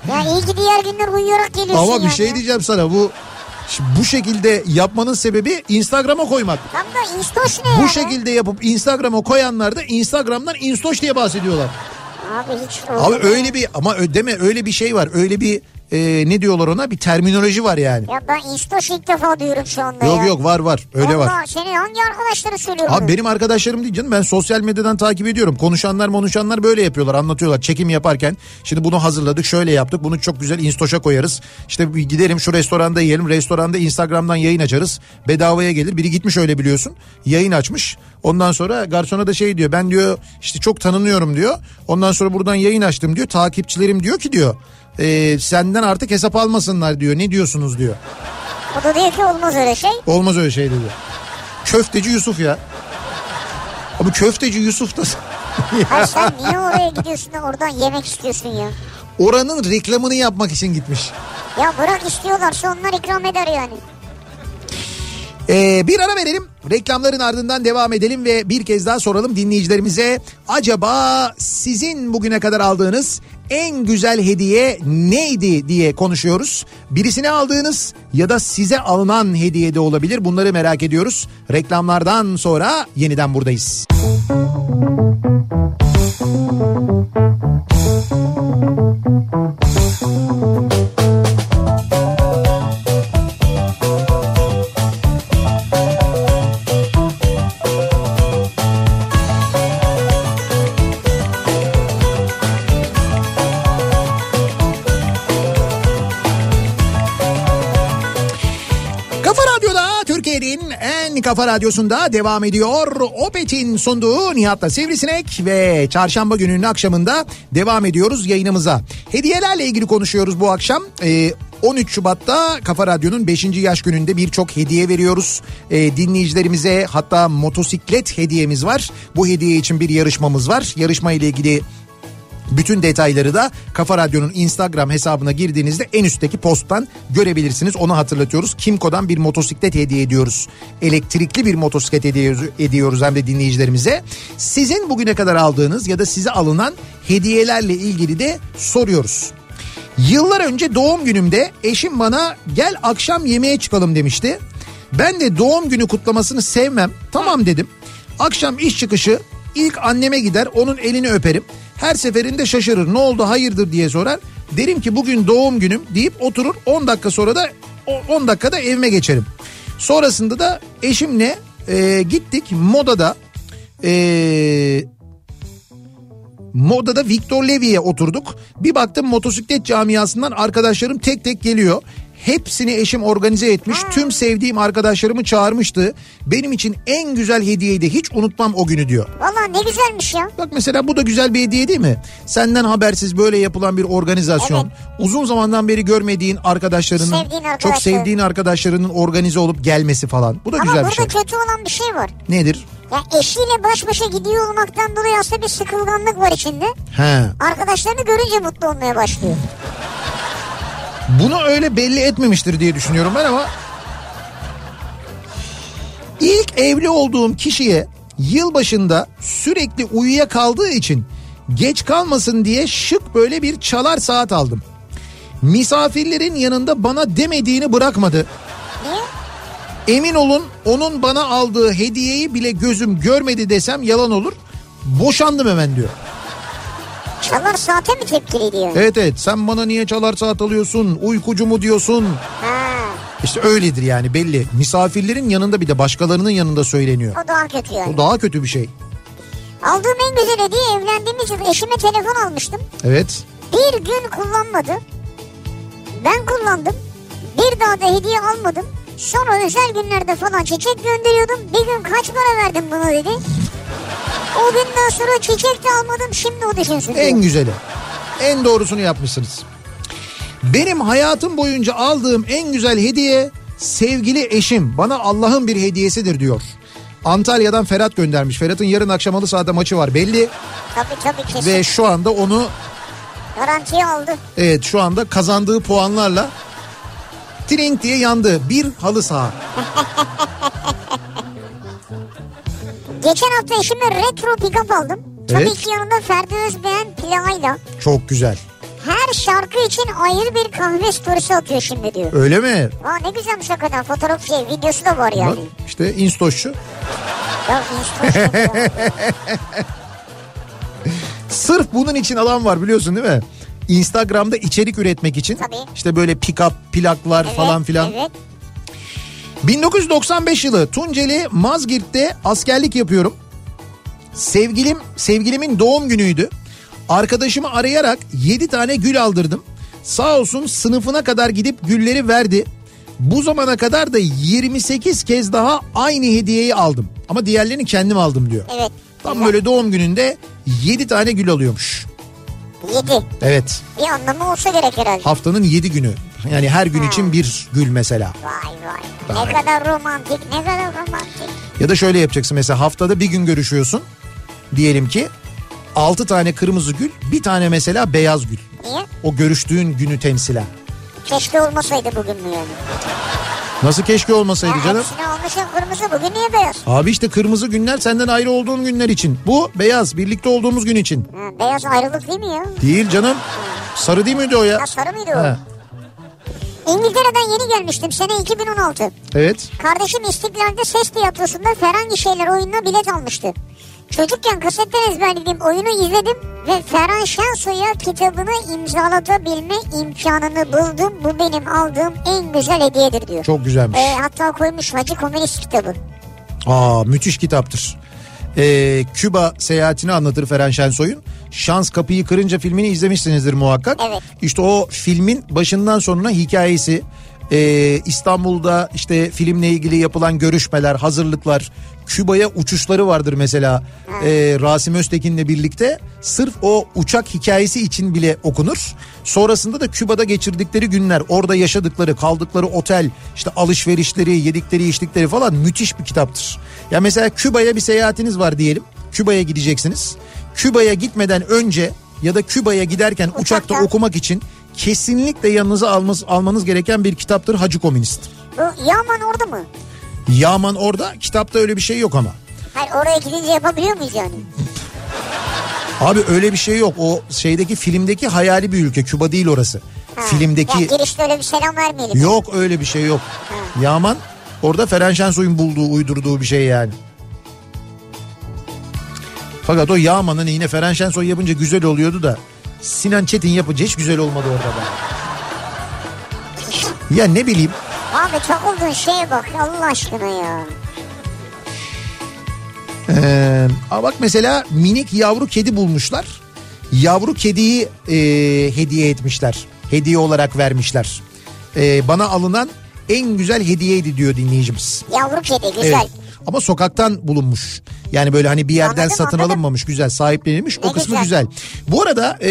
B: Ya iyi ki diğer günler uyuyarak geliyorsun
A: ama bir
B: yani
A: şey
B: ya.
A: diyeceğim sana bu bu şekilde yapmanın sebebi Instagram'a koymak.
B: Tam da istoş ne
A: Bu
B: ya?
A: şekilde yapıp Instagram'a koyanlar da Instagram'dan instoş diye bahsediyorlar.
B: Abi hiç
A: Abi öyle bir ama deme öyle bir şey var. Öyle bir e, ne diyorlar ona bir terminoloji var yani.
B: Ya ben istoş ilk defa duyuyorum şu anda
A: Yok
B: ya.
A: yok var var öyle var.
B: Allah, senin hangi arkadaşları söylüyor
A: Abi benim arkadaşlarım değil canım ben sosyal medyadan takip ediyorum. Konuşanlar konuşanlar böyle yapıyorlar anlatıyorlar. Çekim yaparken şimdi bunu hazırladık şöyle yaptık bunu çok güzel instoşa koyarız. İşte gidelim şu restoranda yiyelim restoranda Instagram'dan yayın açarız. Bedavaya gelir biri gitmiş öyle biliyorsun yayın açmış. Ondan sonra garsona da şey diyor ben diyor işte çok tanınıyorum diyor. Ondan sonra buradan yayın açtım diyor takipçilerim diyor ki diyor. "E, senden artık hesap almasınlar diyor ne diyorsunuz diyor.
B: O da diyor ki olmaz öyle şey.
A: Olmaz öyle şey dedi. Köfteci Yusuf ya. Ama köfteci Yusuf da
B: Hayır sen niye oraya gidiyorsun da oradan yemek istiyorsun ya?
A: oranın reklamını yapmak için gitmiş.
B: Ya bırak istiyorlarsa onlar ikram eder yani.
A: Ee, bir ara verelim. Reklamların ardından devam edelim ve bir kez daha soralım dinleyicilerimize. Acaba sizin bugüne kadar aldığınız en güzel hediye neydi diye konuşuyoruz. Birisine aldığınız ya da size alınan hediye de olabilir. Bunları merak ediyoruz. Reklamlardan sonra yeniden buradayız. Kafa kafa radyosunda devam ediyor. Opet'in sunduğu Nihat'la Sivrisinek ve çarşamba gününün akşamında devam ediyoruz yayınımıza. Hediyelerle ilgili konuşuyoruz bu akşam. Ee, 13 Şubat'ta Kafa Radyo'nun 5. yaş gününde birçok hediye veriyoruz. Ee, dinleyicilerimize hatta motosiklet hediyemiz var. Bu hediye için bir yarışmamız var. Yarışma ile ilgili bütün detayları da Kafa Radyo'nun Instagram hesabına girdiğinizde en üstteki posttan görebilirsiniz. Onu hatırlatıyoruz. Kimco'dan bir motosiklet hediye ediyoruz. Elektrikli bir motosiklet hediye ediyoruz hem de dinleyicilerimize. Sizin bugüne kadar aldığınız ya da size alınan hediyelerle ilgili de soruyoruz. Yıllar önce doğum günümde eşim bana gel akşam yemeğe çıkalım demişti. Ben de doğum günü kutlamasını sevmem. Tamam dedim. Akşam iş çıkışı ilk anneme gider onun elini öperim. Her seferinde şaşırır ne oldu hayırdır diye sorar. Derim ki bugün doğum günüm deyip oturur 10 dakika sonra da o 10 dakikada evime geçerim. Sonrasında da eşimle e, gittik modada e, Moda'da Victor Levy'ye oturduk. Bir baktım motosiklet camiasından arkadaşlarım tek tek geliyor. Hepsini eşim organize etmiş. Tüm sevdiğim arkadaşlarımı çağırmıştı. Benim için en güzel hediyeydi. Hiç unutmam o günü diyor.
B: Valla ne güzelmiş ya.
A: Bak mesela bu da güzel bir hediye değil mi? Senden habersiz böyle yapılan bir organizasyon. Uzun zamandan beri görmediğin arkadaşlarının,
B: Sevdiğin
A: çok sevdiğin arkadaşlarının organize olup gelmesi falan. Bu da
B: Ama
A: güzel bir
B: burada
A: şey.
B: kötü olan bir şey var.
A: Nedir?
B: Ya eşiyle baş başa gidiyor olmaktan dolayı aslında bir sıkılganlık var içinde.
A: He.
B: Arkadaşlarını görünce mutlu olmaya başlıyor.
A: Bunu öyle belli etmemiştir diye düşünüyorum ben ama ilk evli olduğum kişiye yılbaşında sürekli uyuya kaldığı için geç kalmasın diye şık böyle bir çalar saat aldım. Misafirlerin yanında bana demediğini bırakmadı. Emin olun onun bana aldığı hediyeyi bile gözüm görmedi desem yalan olur. Boşandım hemen diyor.
B: Çalar saate mi tepkiliydi yani?
A: Evet evet sen bana niye çalar saat alıyorsun uykucu mu diyorsun.
B: Ha,
A: İşte öyledir yani belli. Misafirlerin yanında bir de başkalarının yanında söyleniyor.
B: o daha kötü yani.
A: O daha kötü bir şey.
B: Aldığım en güzel hediye evlendiğimiz yıl eşime telefon almıştım.
A: Evet.
B: Bir gün kullanmadı. Ben kullandım. Bir daha da hediye almadım. Sonra özel günlerde falan çiçek gönderiyordum. Bir gün kaç para verdim buna dedi. O günden sonra çiçek de almadım şimdi o düşünsün.
A: En güzeli. En doğrusunu yapmışsınız. Benim hayatım boyunca aldığım en güzel hediye sevgili eşim. Bana Allah'ın bir hediyesidir diyor. Antalya'dan Ferhat göndermiş. Ferhat'ın yarın akşam halı sahada maçı var belli.
B: Tabii tabii kesin.
A: Ve şu anda onu
B: Garantiye aldı.
A: evet şu anda kazandığı puanlarla trink diye yandı. Bir halı saha.
B: Geçen hafta eşime retro pick-up aldım. Tabii
A: Evet.
B: ki yanında Ferdi Özbeğen plağıyla.
A: Çok güzel.
B: Her şarkı için ayrı bir kahve storiesi atıyor şimdi diyor.
A: Öyle mi?
B: Aa ne güzelmiş hakikaten fotoğraf şey videosu da var
A: Bak
B: yani.
A: işte instoşçu.
B: Ya instoş ya.
A: Sırf bunun için alan var biliyorsun değil mi? Instagram'da içerik üretmek için.
B: Tabii.
A: İşte böyle pick-up, plaklar
B: Evet,
A: falan filan.
B: Evet.
A: 1995 yılı Tunceli Mazgirt'te askerlik yapıyorum. Sevgilim, sevgilimin doğum günüydü. Arkadaşımı arayarak 7 tane gül aldırdım. Sağ olsun sınıfına kadar gidip gülleri verdi. Bu zamana kadar da 28 kez daha aynı hediyeyi aldım. Ama diğerlerini kendim aldım diyor.
B: Evet.
A: Tam böyle doğum gününde 7 tane gül alıyormuş.
B: Yedi.
A: Evet.
B: Bir anlamı olsa gerek herhalde.
A: Haftanın 7 günü. Yani her gün
B: Ha.
A: için bir gül mesela.
B: Vay vay.
A: Vay.
B: Ne kadar romantik ne kadar romantik.
A: Ya da şöyle yapacaksın mesela haftada bir gün görüşüyorsun. Diyelim ki 6 tane kırmızı gül, bir tane mesela beyaz gül.
B: Niye?
A: O görüştüğün günü temsilen.
B: Keşke olmasaydı bugün mü yani?
A: Nasıl keşke olmasaydı
B: Ya
A: canım?
B: hepsini almışım kırmızı bugün niye beyaz?
A: Abi işte kırmızı günler senden ayrı olduğun günler için. Bu beyaz birlikte olduğumuz gün için.
B: Ha, beyaz ayrılık değil mi ya?
A: Değil canım. Sarı değil miydi o ya?
B: Ya sarı mıydı o?
A: Ha,
B: İngiltere'den yeni gelmiştim sene 2016.
A: evet.
B: Kardeşim İstiklal'de ses tiyatrosunda Ferhangi Şeyler oyununa bilet almıştı. Çocukken kasetten ezberlediğim oyunu izledim ve Ferhan Şensoy'a kitabını imzalatabilme imkanını buldum. Bu benim aldığım en güzel hediyedir diyor.
A: Çok güzelmiş.
B: Ee, hatta koymuş Hacı Komünist kitabı.
A: Aa müthiş kitaptır. Ee, Küba seyahatini anlatır Ferhan Şensoy'un. Şans Kapıyı Kırınca filmini izlemişsinizdir muhakkak.
B: Evet.
A: İşte o filmin başından sonuna hikayesi, ee, İstanbul'da işte filmle ilgili yapılan görüşmeler, hazırlıklar, Küba'ya uçuşları vardır mesela ee, Rasim Öztekin'le birlikte. Sırf o uçak hikayesi için bile okunur. Sonrasında da Küba'da geçirdikleri günler, orada yaşadıkları, kaldıkları otel, işte alışverişleri, yedikleri, içtikleri falan müthiş bir kitaptır. Ya mesela Küba'ya bir seyahatiniz var diyelim. Küba'ya gideceksiniz. Küba'ya gitmeden önce ya da Küba'ya giderken uçakta,
B: Uçakta.
A: okumak için kesinlikle yanınıza almanız, almanız gereken bir kitaptır Hacı Komünist.
B: Bu Yaman orada mı?
A: Yaman orada kitapta öyle bir şey yok ama.
B: Hayır oraya gidince yapabiliyor muyuz yani?
A: Abi öyle bir şey yok. O şeydeki filmdeki hayali bir ülke. Küba değil orası.
B: Ha.
A: Filmdeki
B: Ya girişte öyle bir selam vermeyelim.
A: yok öyle bir şey yok. Yaman orada Ferhan Şensoy'un bulduğu uydurduğu bir şey yani. Fakat o Yaman'ın yine Ferhan Şensoy yapınca güzel oluyordu da Sinan Çetin yapınca hiç güzel olmadı orada da. Ya ne bileyim
B: Abi takıldığın şeye bak Allah aşkına ya.
A: Ee, bak mesela minik yavru kedi bulmuşlar. Yavru kediyi e, hediye etmişler. Hediye olarak vermişler. Ee, bana alınan en güzel hediyeydi diyor dinleyicimiz.
B: Yavru kedi güzel.
A: Evet. Ama sokaktan bulunmuş. Yani böyle hani bir yerden
B: Anladım,
A: satın
B: anladım.
A: alınmamış güzel sahiplenilmiş
B: Ne
A: o kısmı
B: güzel.
A: güzel. Bu arada e,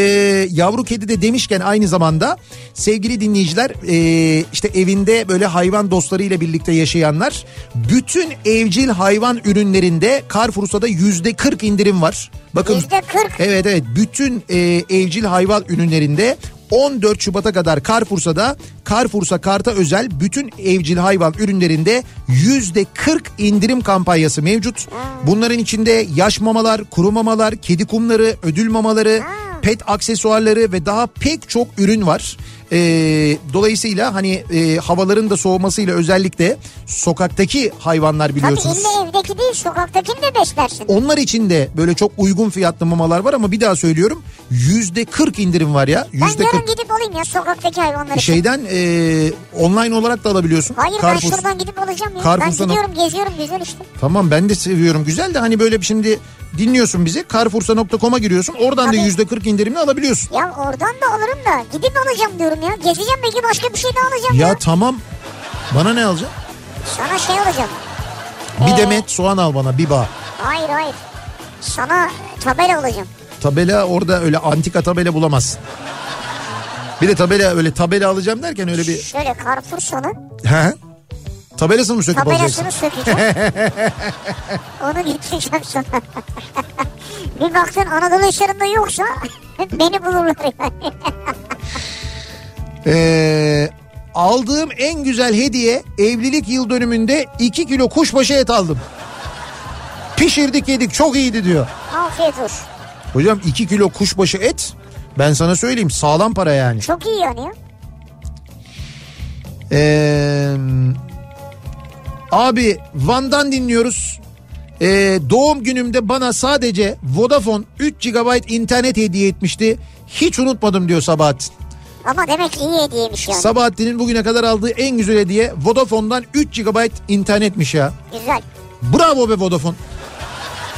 A: yavru kedi de demişken aynı zamanda sevgili dinleyiciler e, işte evinde böyle hayvan dostlarıyla birlikte yaşayanlar bütün evcil hayvan ürünlerinde Carrefour'da yüzde 40 indirim var. Bakın
B: Yüzde 40.
A: Evet evet bütün e, evcil hayvan ürünlerinde 14 Şubat'a kadar Carrefour'da Carrefour'sa karta özel bütün evcil hayvan ürünlerinde yüzde 40 indirim kampanyası mevcut. Bunların içinde yaş mamalar, kuru mamalar, kedi kumları, ödül mamaları, pet aksesuarları ve daha pek çok ürün var. Ee, dolayısıyla hani e, havaların da soğumasıyla özellikle sokaktaki hayvanlar
B: Tabii
A: biliyorsunuz.
B: illa evdeki değil sokaktakini de beslersin.
A: Onlar için de böyle çok uygun fiyatlı mamalar var ama bir daha söylüyorum yüzde 40 indirim var ya.
B: Ben
A: Yüzde
B: yarın
A: 40.
B: gidip alayım ya sokaktaki hayvanları.
A: Şeyden e, online olarak da alabiliyorsun.
B: Hayır
A: Carrefour.
B: ben şuradan gidip alacağım ya.
A: Carrefour'dan
B: ben gidiyorum geziyorum güzel işte.
A: Tamam ben de seviyorum güzel de hani böyle şimdi dinliyorsun bizi carrefoursa.com'a giriyorsun oradan da
B: Tabii.
A: yüzde 40 indirimli alabiliyorsun.
B: Ya oradan da alırım da gidip alacağım diyorum ya. Gezeceğim belki başka bir şey de alacağım ya.
A: Ya tamam bana ne alacaksın?
B: Sana şey alacağım.
A: Bir
B: Ee?
A: demet soğan al bana bir bağ.
B: Hayır hayır. Sana tabela alacağım.
A: Tabela orada öyle antika tabela bulamazsın. Bir de tabela öyle tabela alacağım derken öyle bir...
B: Şöyle Carrefour sonu
A: He? Tabelasını mı söküp alacaksın?
B: tabelasını sökeceğim. Onu getireceğim sana. bir baktın Anadolu Hisarı'nda yoksa beni bulurlar yani.
A: Ee, aldığım en güzel hediye evlilik yıl dönümünde 2 kilo kuşbaşı et aldım. Pişirdik yedik çok iyiydi diyor.
B: Afiyet olsun.
A: Hocam 2 kilo kuşbaşı et ben sana söyleyeyim sağlam para yani.
B: Çok iyi yani ya.
A: Abi Van'dan dinliyoruz. Ee, doğum günümde bana sadece Vodafone 3 GB internet hediye etmişti. Hiç unutmadım diyor Sabahattin.
B: Ama demek iyi hediyeymiş yani.
A: Sabahattin'in bugüne kadar aldığı en güzel hediye Vodafone'dan 3 GB internetmiş ya.
B: Güzel.
A: Bravo be Vodafone.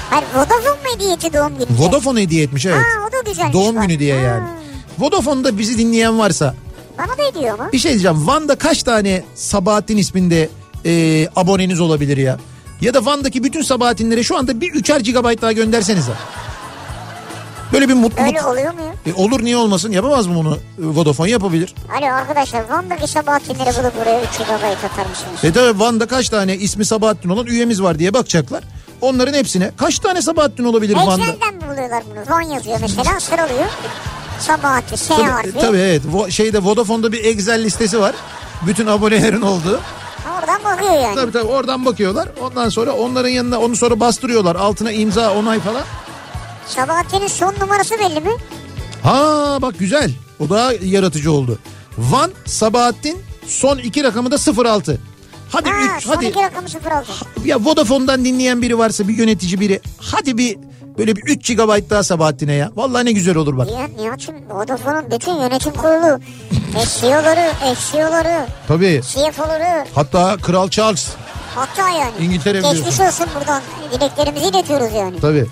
B: Hayır Vodafone mu hediye etti doğum günü?
A: Vodafone hediye etmiş evet.
B: Ha o da güzelmiş.
A: Doğum
B: bak.
A: günü diye
B: Ha,
A: yani. Vodafone'da bizi dinleyen varsa
B: Bana da hediye ama.
A: bir şey diyeceğim. Van'da kaç tane Sabahattin isminde e, aboneniz olabilir ya? Ya da Van'daki bütün Sabahattinlere şu anda bir üçer gigabayt daha göndersenize. Böyle bir mutluluk.
B: Öyle oluyor mu ya?
A: E, olur niye olmasın? Yapamaz mı bunu? E, Vodafone yapabilir.
B: Alo arkadaşlar Van'daki Sabahattinleri bulup buraya 3 GB atar mısınız?
A: E tabi Van'da kaç tane ismi Sabahattin olan üyemiz var diye bakacaklar. Onların hepsine kaç tane Sabahattin olabilir Van'da?
B: Excel'den mi buluyorlar bunu? Van yazıyor mesela sıralıyor. Sabahattin, S
A: Tabii,
B: harfi.
A: tabii evet. Vo- şeyde Vodafone'da bir Excel listesi var. Bütün abonelerin olduğu.
B: Oradan bakıyor yani.
A: Tabii tabii oradan bakıyorlar. Ondan sonra onların yanına onu sonra bastırıyorlar. Altına imza onay falan.
B: Sabahattin'in son numarası belli mi?
A: Ha bak güzel. O daha yaratıcı oldu. Van Sabahattin son iki rakamı da 06. Hadi
B: Ha,
A: 3
B: son
A: hadi.
B: iki rakamı 06.
A: Ya Vodafone'dan dinleyen biri varsa bir yönetici biri. Hadi bir böyle bir 3 GB daha Sabahattin'e ya. Vallahi ne güzel olur bak.
B: Nihat, Nihat'cığım Vodafone'un bütün yönetim kurulu, CEO'ları, FCO'ları,
A: Tabii.
B: CFO'ları
A: Hatta Kral Charles.
B: hatta yani.
A: İngiltere
B: Geçmiş
A: biliyorsun.
B: olsun buradan dileklerimizi iletiyoruz yani.
A: Tabii.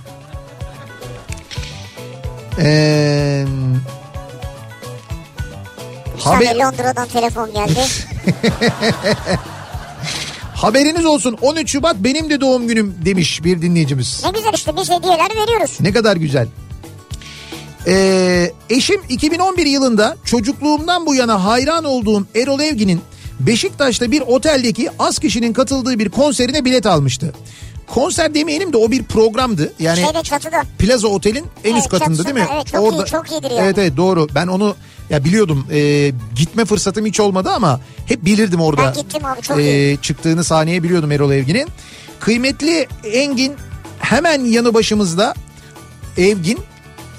A: Ee,
B: saniye
A: haber,
B: Londra'dan telefon geldi.
A: haberiniz olsun 13 Şubat benim de doğum günüm demiş bir dinleyicimiz.
B: ne güzel işte biz hediyeler veriyoruz.
A: Ne kadar güzel. Ee, eşim 2011 yılında çocukluğumdan bu yana hayran olduğum Erol Evgin'in Beşiktaş'ta bir oteldeki az kişinin katıldığı bir konserine bilet almıştı. Konser demeyelim de o bir programdı. Yani
B: Şeyde çatıda.
A: Plaza Otel'in en
B: Evet,
A: üst katında değil mi?
B: Evet, çok iyi, çok iyidir yani.
A: Evet evet doğru. Ben onu ya biliyordum. Ee, gitme fırsatım hiç olmadı ama hep bilirdim orada.
B: Ben gittim abi, çok
A: ee,
B: iyi.
A: Çıktığını sahneye biliyordum Erol Evgin'in. Kıymetli Engin hemen yanı başımızda Evgin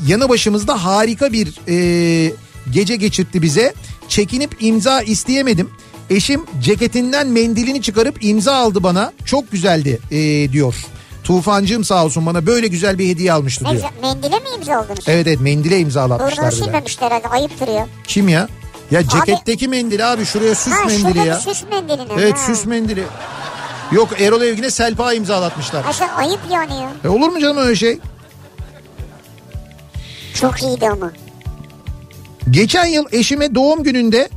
A: yanı başımızda harika bir e, gece geçirtti bize. Çekinip imza isteyemedim. Eşim ceketinden mendilini çıkarıp imza aldı bana. Çok güzeldi e, diyor. Tufancığım sağ olsun bana böyle güzel bir hediye almıştı diyor.
B: Mendile mi imza oldunuz?
A: Evet evet mendile imzalatmışlar de.
B: silmemişler herhalde ayıptır ya.
A: Kim ya? Ya ceketteki mendil abi şuraya süs
B: ha
A: mendili ya.
B: süs mendiline.
A: Evet
B: ha.
A: süs mendili. Yok Erol Evgin'e Selpa imzalatmışlar.
B: Sen ayıp yani ya.
A: E olur mu canım öyle şey?
B: Çok iyiydi ama.
A: Geçen yıl eşime doğum gününde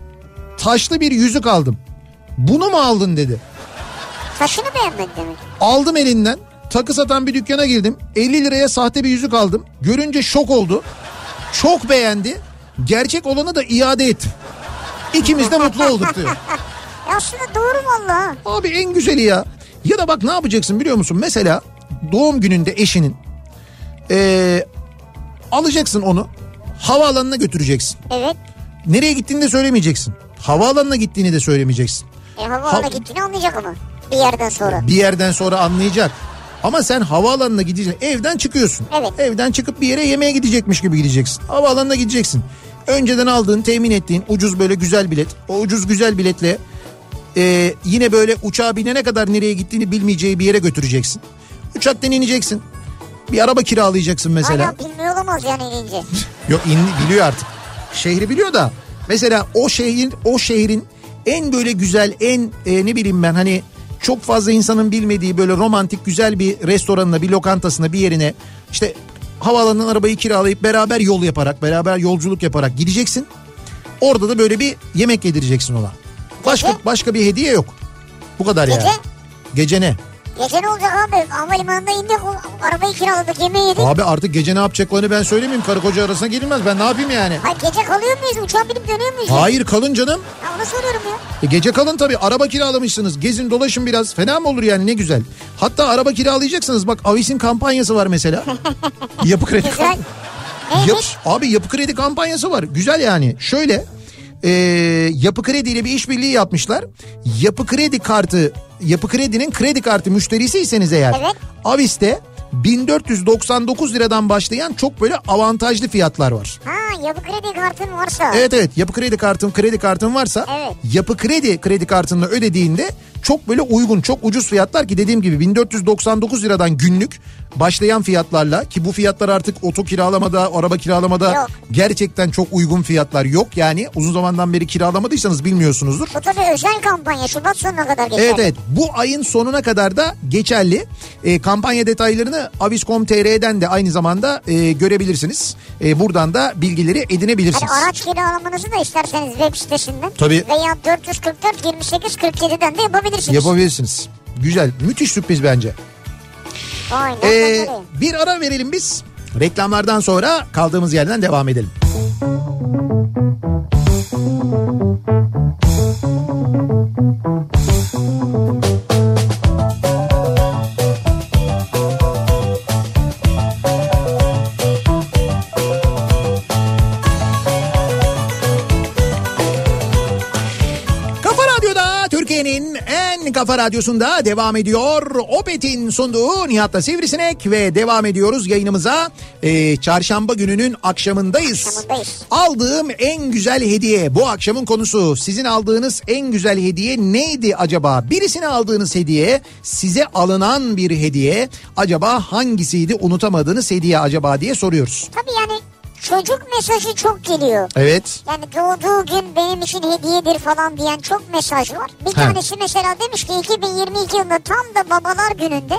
A: taşlı bir yüzük aldım. Bunu mu aldın dedi.
B: Taşını beğenmedi demek.
A: Aldım elinden. Takı satan bir dükkana girdim. 50 liraya sahte bir yüzük aldım. Görünce şok oldu. Çok beğendi. Gerçek olanı da iade ettim. İkimiz de mutlu olduk diyor.
B: Ya aslında doğru valla.
A: Abi en güzeli ya. Ya da bak ne yapacaksın biliyor musun? Mesela doğum gününde eşinin ee, alacaksın onu havaalanına götüreceksin.
B: Evet.
A: Nereye gittiğini de söylemeyeceksin. Havaalanına gittiğini de söylemeyeceksin.
B: E havaalanına
A: Ha-
B: gittiğini anlayacak ama. Bir yerden sonra.
A: Bir yerden sonra anlayacak. Ama sen havaalanına gideceksin. Evden çıkıyorsun.
B: Evet.
A: Evden çıkıp bir yere yemeğe gidecekmiş gibi gideceksin. Havaalanına gideceksin. Önceden aldığın, temin ettiğin ucuz böyle güzel bilet. O ucuz güzel biletle e, yine böyle uçağa binene kadar nereye gittiğini bilmeyeceği bir yere götüreceksin. Uçaktan ineceksin. Bir araba kiralayacaksın mesela.
B: Hala bilmiyor olamaz yani inince.
A: Yok in, biliyor artık. Şehri biliyor da mesela o şehrin o şehrin en böyle güzel en e, ne bileyim ben hani çok fazla insanın bilmediği böyle romantik güzel bir restoranına bir lokantasına bir yerine işte havaalanından arabayı kiralayıp beraber yol yaparak beraber yolculuk yaparak gideceksin. Orada da böyle bir yemek yedireceksin ona. Başka
B: Gece?
A: başka bir hediye yok. Bu kadar
B: Gece?
A: yani. Gece ne?
B: Gece ne olacak abi? Havalimanında indik arabayı kiraladık yemeği yedik.
A: Abi artık gece ne yapacaklarını ben söylemeyeyim. Karı koca arasına girilmez. Ben ne yapayım yani?
B: Hayır gece kalıyor muyuz? Uçağa binip dönüyor muyuz?
A: Hayır kalın canım.
B: Ya onu soruyorum ya.
A: E gece kalın tabii araba kiralamışsınız. Gezin dolaşın biraz. Fena mı olur yani ne güzel. Hatta araba kiralayacaksınız. Bak Avis'in kampanyası var mesela. Yapı kredi
B: Güzel.
A: Yap, abi yapı kredi kampanyası var. Güzel yani. Şöyle e, yapı kredi ile bir işbirliği yapmışlar. Yapı kredi kartı yapı kredinin kredi kartı müşterisiyseniz eğer
B: Evet.
A: Avis'te 1499 liradan başlayan çok böyle avantajlı fiyatlar var.
B: Ha yapı kredi kartın varsa.
A: Evet evet yapı kredi kartın kredi kartın varsa
B: Evet.
A: yapı kredi kredi kartını ödediğinde çok böyle uygun çok ucuz fiyatlar ki dediğim gibi 1499 liradan günlük başlayan fiyatlarla ki bu fiyatlar artık oto kiralamada araba kiralamada
B: Yok.
A: gerçekten çok uygun fiyatlar yok yani uzun zamandan beri kiralamadıysanız bilmiyorsunuzdur.
B: Bu tabii özel kampanya Şubat sonuna kadar geçer.
A: Evet evet bu ayın sonuna kadar da geçerli. E, kampanya detaylarını avis.com.tr'den de aynı zamanda e, görebilirsiniz. E, buradan da bilgileri edinebilirsiniz.
B: Hani araç kiralamanızı da isterseniz web sitesinden.
A: Tabii.
B: Veya 444 28 47'den de yapabilirsiniz.
A: Yapabilirsiniz. Güzel. Müthiş sürpriz bence.
B: Aynen
A: Ee, bir ara verelim biz. Reklamlardan sonra kaldığımız yerden devam edelim. Kafa kafa radyosunda devam ediyor. Opet'in sunduğu Nihat'la Sivrisinek ve devam ediyoruz yayınımıza. Ee, çarşamba gününün akşamındayız.
B: Akşamındayız.
A: Aldığım en güzel hediye bu akşamın konusu. Sizin aldığınız en güzel hediye neydi acaba? Birisine aldığınız hediye size alınan bir hediye. Acaba hangisiydi unutamadığınız hediye acaba diye soruyoruz.
B: Tabii yani çocuk mesajı çok geliyor.
A: Evet.
B: Yani doğduğu gün benim için hediyedir falan diyen çok mesaj var. Bir
A: Ha.
B: tanesi mesela demiş ki 2022 yılında tam da babalar gününde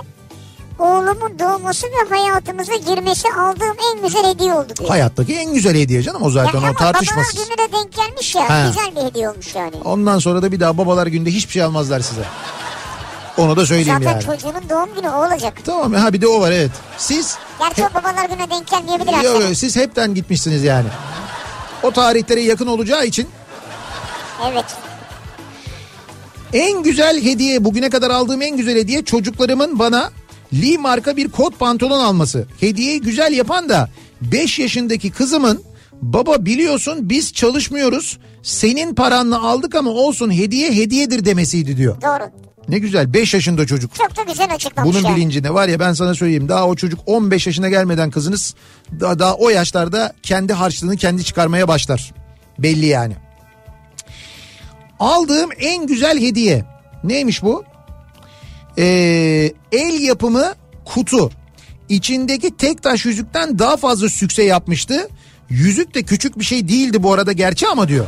B: oğlumun doğması ve hayatımıza girmesi aldığım en güzel hediye oldu diyor.
A: Hayattaki en güzel hediye canım o
B: Ya
A: zaten
B: ama
A: o tartışmasız.
B: babalar gününe denk gelmiş ya
A: Ha.
B: güzel bir hediye olmuş yani.
A: Ondan sonra da bir daha babalar günde hiçbir şey almazlar size. Onu da söyleyeyim
B: Zaten
A: yani.
B: çocuğunun doğum günü o olacak.
A: Tamam ha bir de o var evet. Siz
B: Gerçi o babalar gününe denk gelmeyebilir
A: yok, yok, siz hepten gitmişsiniz yani. O tarihlere yakın olacağı için
B: Evet.
A: en güzel hediye bugüne kadar aldığım en güzel hediye çocuklarımın bana Lee marka bir kot pantolon alması. Hediyeyi güzel yapan da 5 yaşındaki kızımın baba biliyorsun biz çalışmıyoruz senin paranla aldık ama olsun hediye hediyedir demesiydi diyor.
B: Doğru.
A: Ne güzel 5 yaşında çocuk.
B: Çok da güzel açıklamış
A: Bunun
B: yani.
A: bilincinde var ya ben sana söyleyeyim daha o çocuk 15 yaşına gelmeden kızınız daha, daha o yaşlarda kendi harçlığını kendi çıkarmaya başlar. Belli yani. Aldığım en güzel hediye neymiş bu? Ee, el yapımı kutu. İçindeki tek taş yüzükten daha fazla sükse yapmıştı. Yüzük de küçük bir şey değildi bu arada gerçi ama diyor.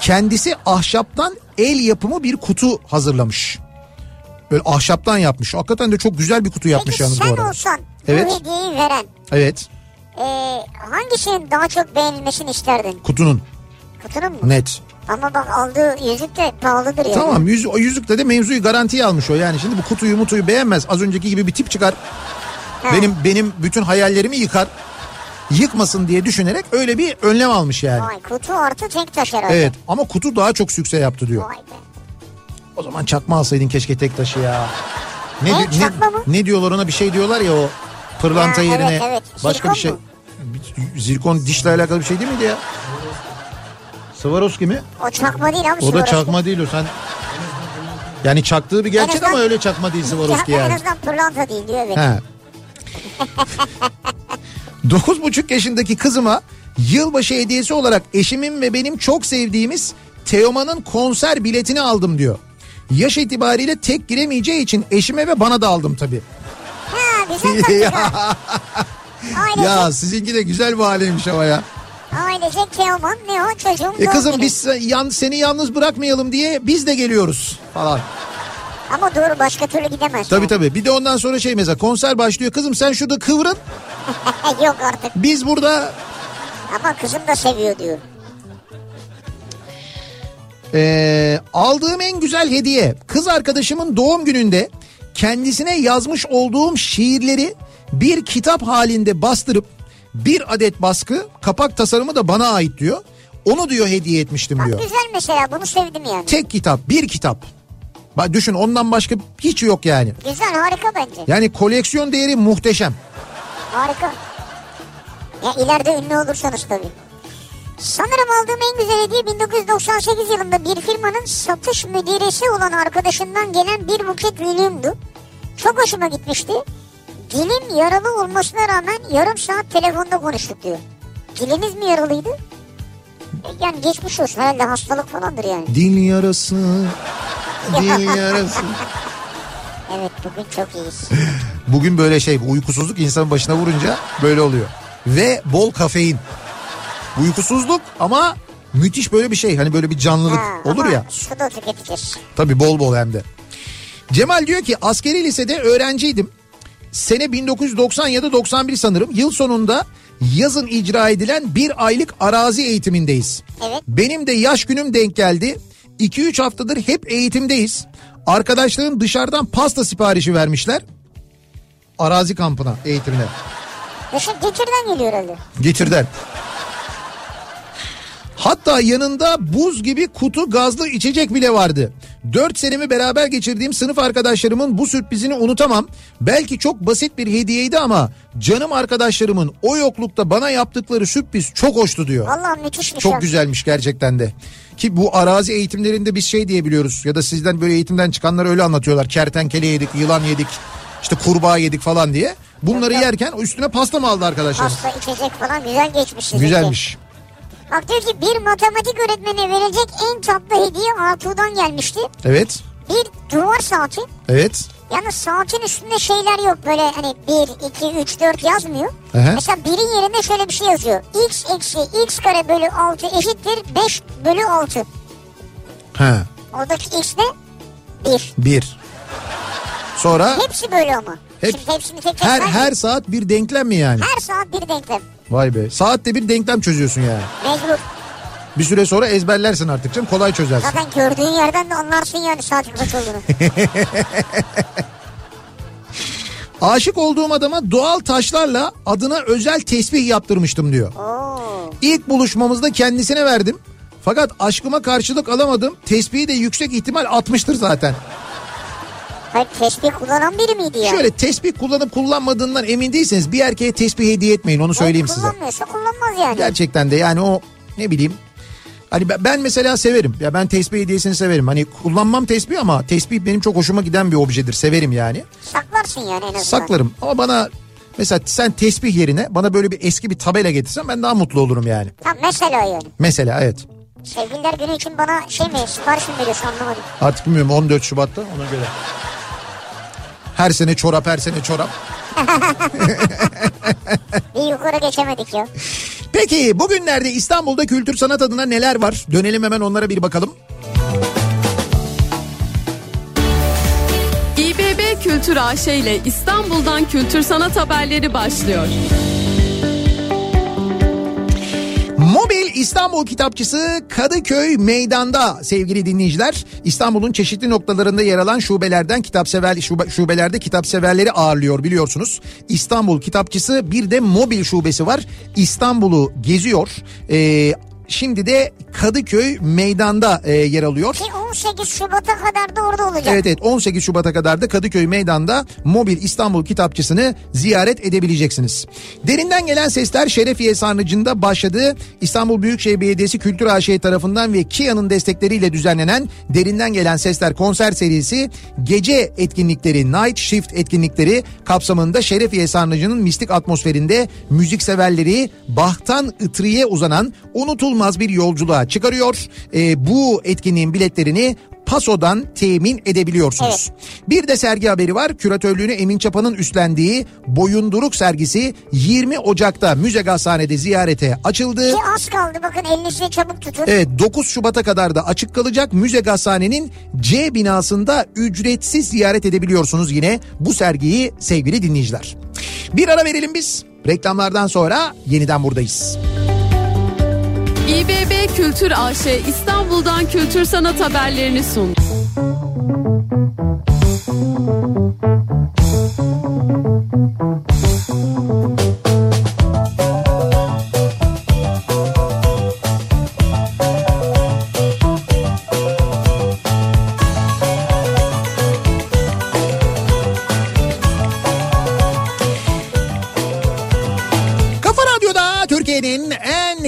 A: Kendisi ahşaptan el yapımı bir kutu hazırlamış. Böyle ahşaptan yapmış. Hakikaten de çok güzel bir kutu yapmış
B: Peki
A: yalnız bu
B: sen
A: arada.
B: olsan
A: Evet.
B: bu hediyeyi veren
A: Evet.
B: e, hangisinin daha çok beğenilmesini isterdin?
A: Kutunun
B: Kutunun mu?
A: net.
B: Ama bak aldığı yüzük de pahalıdır yani.
A: Tamam yüz, o yüzükle de mevzuyu garantiye almış o yani. Şimdi bu kutuyu mutuyu beğenmez. Az önceki gibi bir tip çıkar.
B: Ha.
A: Benim benim bütün hayallerimi yıkar. Yıkmasın diye düşünerek öyle bir önlem almış yani.
B: Vay kutu artı tek taş herhalde.
A: Evet ama kutu daha çok sükse yaptı diyor.
B: Vay be.
A: O zaman çakma alsaydın keşke tek taşı ya. Ne,
B: Ne,
A: di-
B: çakma mı?
A: ne diyorlar ona bir şey diyorlar ya o pırlanta
B: Ha, evet,
A: yerine
B: evet.
A: başka bir şey.
B: Zirkon
A: Bir- Zirkon dişle alakalı bir şey değil miydi ya? Swarovski mi?
B: O çakma değil abi.
A: O da
B: Swarovski.
A: çakma değil o sen. Yani çaktığı bir gerçek
B: azından-
A: ama öyle çakma değil Swarovski
B: Ya, En
A: yani.
B: azından pırlanta değil diyor evet.
A: He. 9,5 yaşındaki kızıma yılbaşı hediyesi olarak eşimin ve benim çok sevdiğimiz Teoman'ın konser biletini aldım diyor. Yaş itibariyle tek giremeyeceği için eşime ve bana da aldım tabii.
B: Ha güzel taktik ha. Ailecek,
A: ya sizinki de güzel bir haleymiş ama ya.
B: ailecek Teoman ne o çocuğum
A: E kızım biz yan, seni yalnız bırakmayalım diye biz de geliyoruz falan.
B: Ama doğru başka türlü gidemez.
A: Tabii tabii. Bir de ondan sonra şey mesela konser başlıyor. Kızım sen şurada kıvrın.
B: Yok artık
A: Biz burada
B: ama kızım da seviyor diyor.
A: Ee, aldığım en güzel hediye kız arkadaşımın doğum gününde kendisine yazmış olduğum şiirleri bir kitap halinde bastırıp bir adet baskı kapak tasarımı da bana ait diyor. Onu diyor hediye etmiştim
B: Bak
A: diyor.
B: güzel mesela bunu sevdim yani.
A: Tek kitap bir kitap. Bak düşün ondan başka hiç yok yani.
B: Güzel harika bence.
A: Yani koleksiyon değeri muhteşem.
B: Harika. Ya ileride ünlü olursanız tabii. Sanırım aldığım en güzel hediye 1998 yılında bir firmanın satış müdiresi olan arkadaşından gelen bir buket lilyumdu. Çok hoşuma gitmişti. Dilim yaralı olmasına rağmen yarım saat telefonda konuştuk diyor. Diliniz mi yaralıydı? E, Yani geçmiş olsun herhalde hastalık falandır yani.
A: Dil yarası, yarası.
B: Evet bugün çok iyiyiz.
A: Bugün böyle şey uykusuzluk insanın başına vurunca böyle oluyor. Ve bol kafein. Uykusuzluk ama müthiş böyle bir şey. Hani böyle bir canlılık
B: Ha,
A: olur ya.
B: Su da tüketeceğiz.
A: Tabii bol bol hem de. Cemal diyor ki askeri lisede öğrenciydim. Sene 1990 ya da 91 sanırım. Yıl sonunda yazın icra edilen bir aylık arazi eğitimindeyiz.
B: Evet.
A: Benim de yaş günüm denk geldi. 2-3 haftadır hep eğitimdeyiz. Arkadaşlarım dışarıdan pasta siparişi vermişler. Arazi kampına, eğitimine.
B: Işık Getir'den geliyor herhalde.
A: Getirden. Hatta yanında buz gibi kutu gazlı içecek bile vardı. 4 senemi beraber geçirdiğim sınıf arkadaşlarımın bu sürprizini unutamam. Belki çok basit bir hediyeydi ama canım arkadaşlarımın o yoklukta bana yaptıkları sürpriz çok hoştu diyor.
B: Vallahi müthişmiş.
A: Çok
B: ya.
A: güzelmiş gerçekten de. Ki bu arazi eğitimlerinde biz şey diyebiliyoruz ya da sizden böyle eğitimden çıkanlar öyle anlatıyorlar. Kertenkele yedik, yılan yedik, işte kurbağa yedik falan diye. Bunları yerken üstüne pasta mı aldı arkadaşlar?
B: Pasta içecek falan güzel geçmiş.
A: Güzelmiş.
B: Bak diyor ki bir matematik öğretmeni verilecek en tatlı hediye Artu'dan gelmişti.
A: Evet.
B: Bir duvar saati.
A: Evet.
B: Yalnız saatin üstünde şeyler yok böyle hani 1, 2, 3, 4 yazmıyor.
A: Aha.
B: Mesela birin yerine şöyle bir şey yazıyor. X eksi x kare bölü 6 eşittir 5 bölü 6.
A: Ha.
B: Oradaki x ne? 1.
A: Bir. Sonra
B: Hepsi böyle ama.
A: Hep-
B: Şimdi hepsini tek tek
A: her her saat bir denklem mi yani?
B: her saat bir denklem.
A: Vay be. Saatte bir denklem çözüyorsun yani.
B: Mecbur.
A: Bir süre sonra ezberlersin artık canım. Kolay çözersin.
B: Zaten gördüğün yerden de anlarsın yani saatin kaç olduğunu.
A: Aşık olduğum adama doğal taşlarla adına özel tesbih yaptırmıştım diyor.
B: Oo.
A: İlk buluşmamızda kendisine verdim. Fakat aşkıma karşılık alamadım. Tespihi de yüksek ihtimal atmıştır zaten.
B: Hayır tesbih kullanan biri miydi ya?
A: Şöyle tesbih kullanıp kullanmadığından emin değilseniz bir erkeğe tesbih hediye etmeyin onu söyleyeyim size.
B: Kullanmıyorsa kullanmaz yani.
A: Gerçekten de yani o ne bileyim Hani ben- mesela severim. Ya ben tesbih hediyesini severim. Hani kullanmam tesbih ama tesbih benim çok hoşuma giden bir objedir. Severim yani.
B: Saklarsın yani en azından.
A: Saklarım ama bana mesela sen tesbih yerine bana böyle bir eski bir tabela getirsen ben daha mutlu olurum yani.
B: Tamam mesela yani.
A: Mesela evet.
B: Sevgililer günü için bana şey mi sipariş mi veriyorsun anlamadım.
A: Artık bilmiyorum 14 Şubat'ta ona göre. Her sene çorap her sene çorap.
B: Bir yukarı geçemedik ya.
A: Peki bugünlerde İstanbul'da kültür sanat adına neler var? Dönelim hemen onlara bir bakalım.
C: İBB Kültür AŞ ile İstanbul'dan kültür sanat haberleri başlıyor.
A: Mobil İstanbul Kitapçısı Kadıköy Meydan'da sevgili dinleyiciler. İstanbul'un çeşitli noktalarında yer alan şubelerden kitapsever şube, şubelerde kitapseverleri ağırlıyor biliyorsunuz. İstanbul Kitapçısı bir de mobil şubesi var. İstanbul'u geziyor. Ee, Şimdi de Kadıköy meydanda e, yer alıyor.
B: Ki 18 Şubat'a kadar da orada olacak.
A: Evet evet 18 Şubat'a kadar da Kadıköy meydanda mobil İstanbul kitapçısını ziyaret edebileceksiniz. Derinden gelen sesler Şerefiye Sarnıcı'nda başladı. İstanbul Büyükşehir Belediyesi Kültür AŞ tarafından ve Kia'nın destekleriyle düzenlenen Derinden Gelen Sesler konser serisi gece etkinlikleri Night Shift etkinlikleri kapsamında Şerefiye Sarnıcı'nın mistik atmosferinde müzikseverleri Bahtan Itri'ye uzanan unutulmaz bir yolculuğa çıkarıyor. Ee, bu etkinliğin biletlerini Paso'dan temin edebiliyorsunuz. Bir de sergi haberi var. Küratörlüğünü Emin Çapa'nın üstlendiği Boyunduruk sergisi 20 Ocak'ta Müze Gazhane'de ziyarete açıldı.
B: Ki az kaldı bakın elinizi çabuk tutun.
A: Evet 9 Şubat'a kadar da açık kalacak. Müze Gazhane'nin C binasında ücretsiz ziyaret edebiliyorsunuz yine bu sergiyi sevgili dinleyiciler. Bir ara verelim biz. Reklamlardan sonra yeniden buradayız.
C: İBB Kültür AŞ İstanbul'dan kültür sanat haberlerini sundu.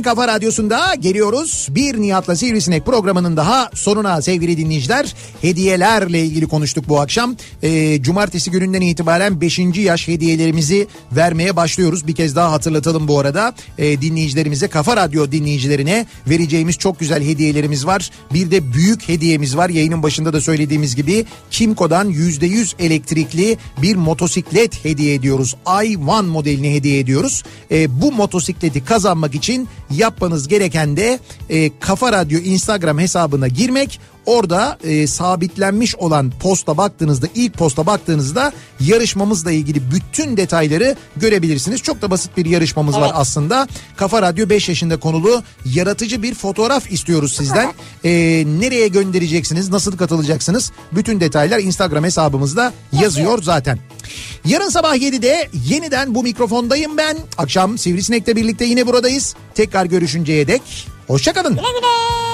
A: Kafa radyosunda geliyoruz. Bir Nihat'la Sivrisinek programının daha sonuna sevgili dinleyiciler. Hediyelerle ilgili konuştuk bu akşam. Ee, cumartesi gününden itibaren 5. yaş hediyelerimizi vermeye başlıyoruz. Bir kez daha hatırlatalım bu arada. Ee, dinleyicilerimize, Kafa Radyo dinleyicilerine vereceğimiz çok güzel hediyelerimiz var. Bir de büyük hediyemiz var. Yayının başında da söylediğimiz gibi Kimco'dan %100 elektrikli bir motosiklet hediye ediyoruz. i1 modelini hediye ediyoruz. Ee, bu motosikleti kazanmak için yapmanız gereken de e, Kafa Radyo Instagram hesabına girmek. Orada e, sabitlenmiş olan posta baktığınızda ilk posta baktığınızda yarışmamızla ilgili bütün detayları görebilirsiniz. Çok da basit bir yarışmamız var aslında. Kafa Radyo 5 yaşında konulu yaratıcı bir fotoğraf istiyoruz sizden. E, nereye göndereceksiniz, nasıl katılacaksınız? Bütün detaylar Instagram hesabımızda yazıyor zaten. Yarın sabah 7'de yeniden bu mikrofondayım ben. Akşam Sivrisinek'le birlikte yine buradayız. Tekrar görüşünceye dek hoşçakalın.
B: Güle güle.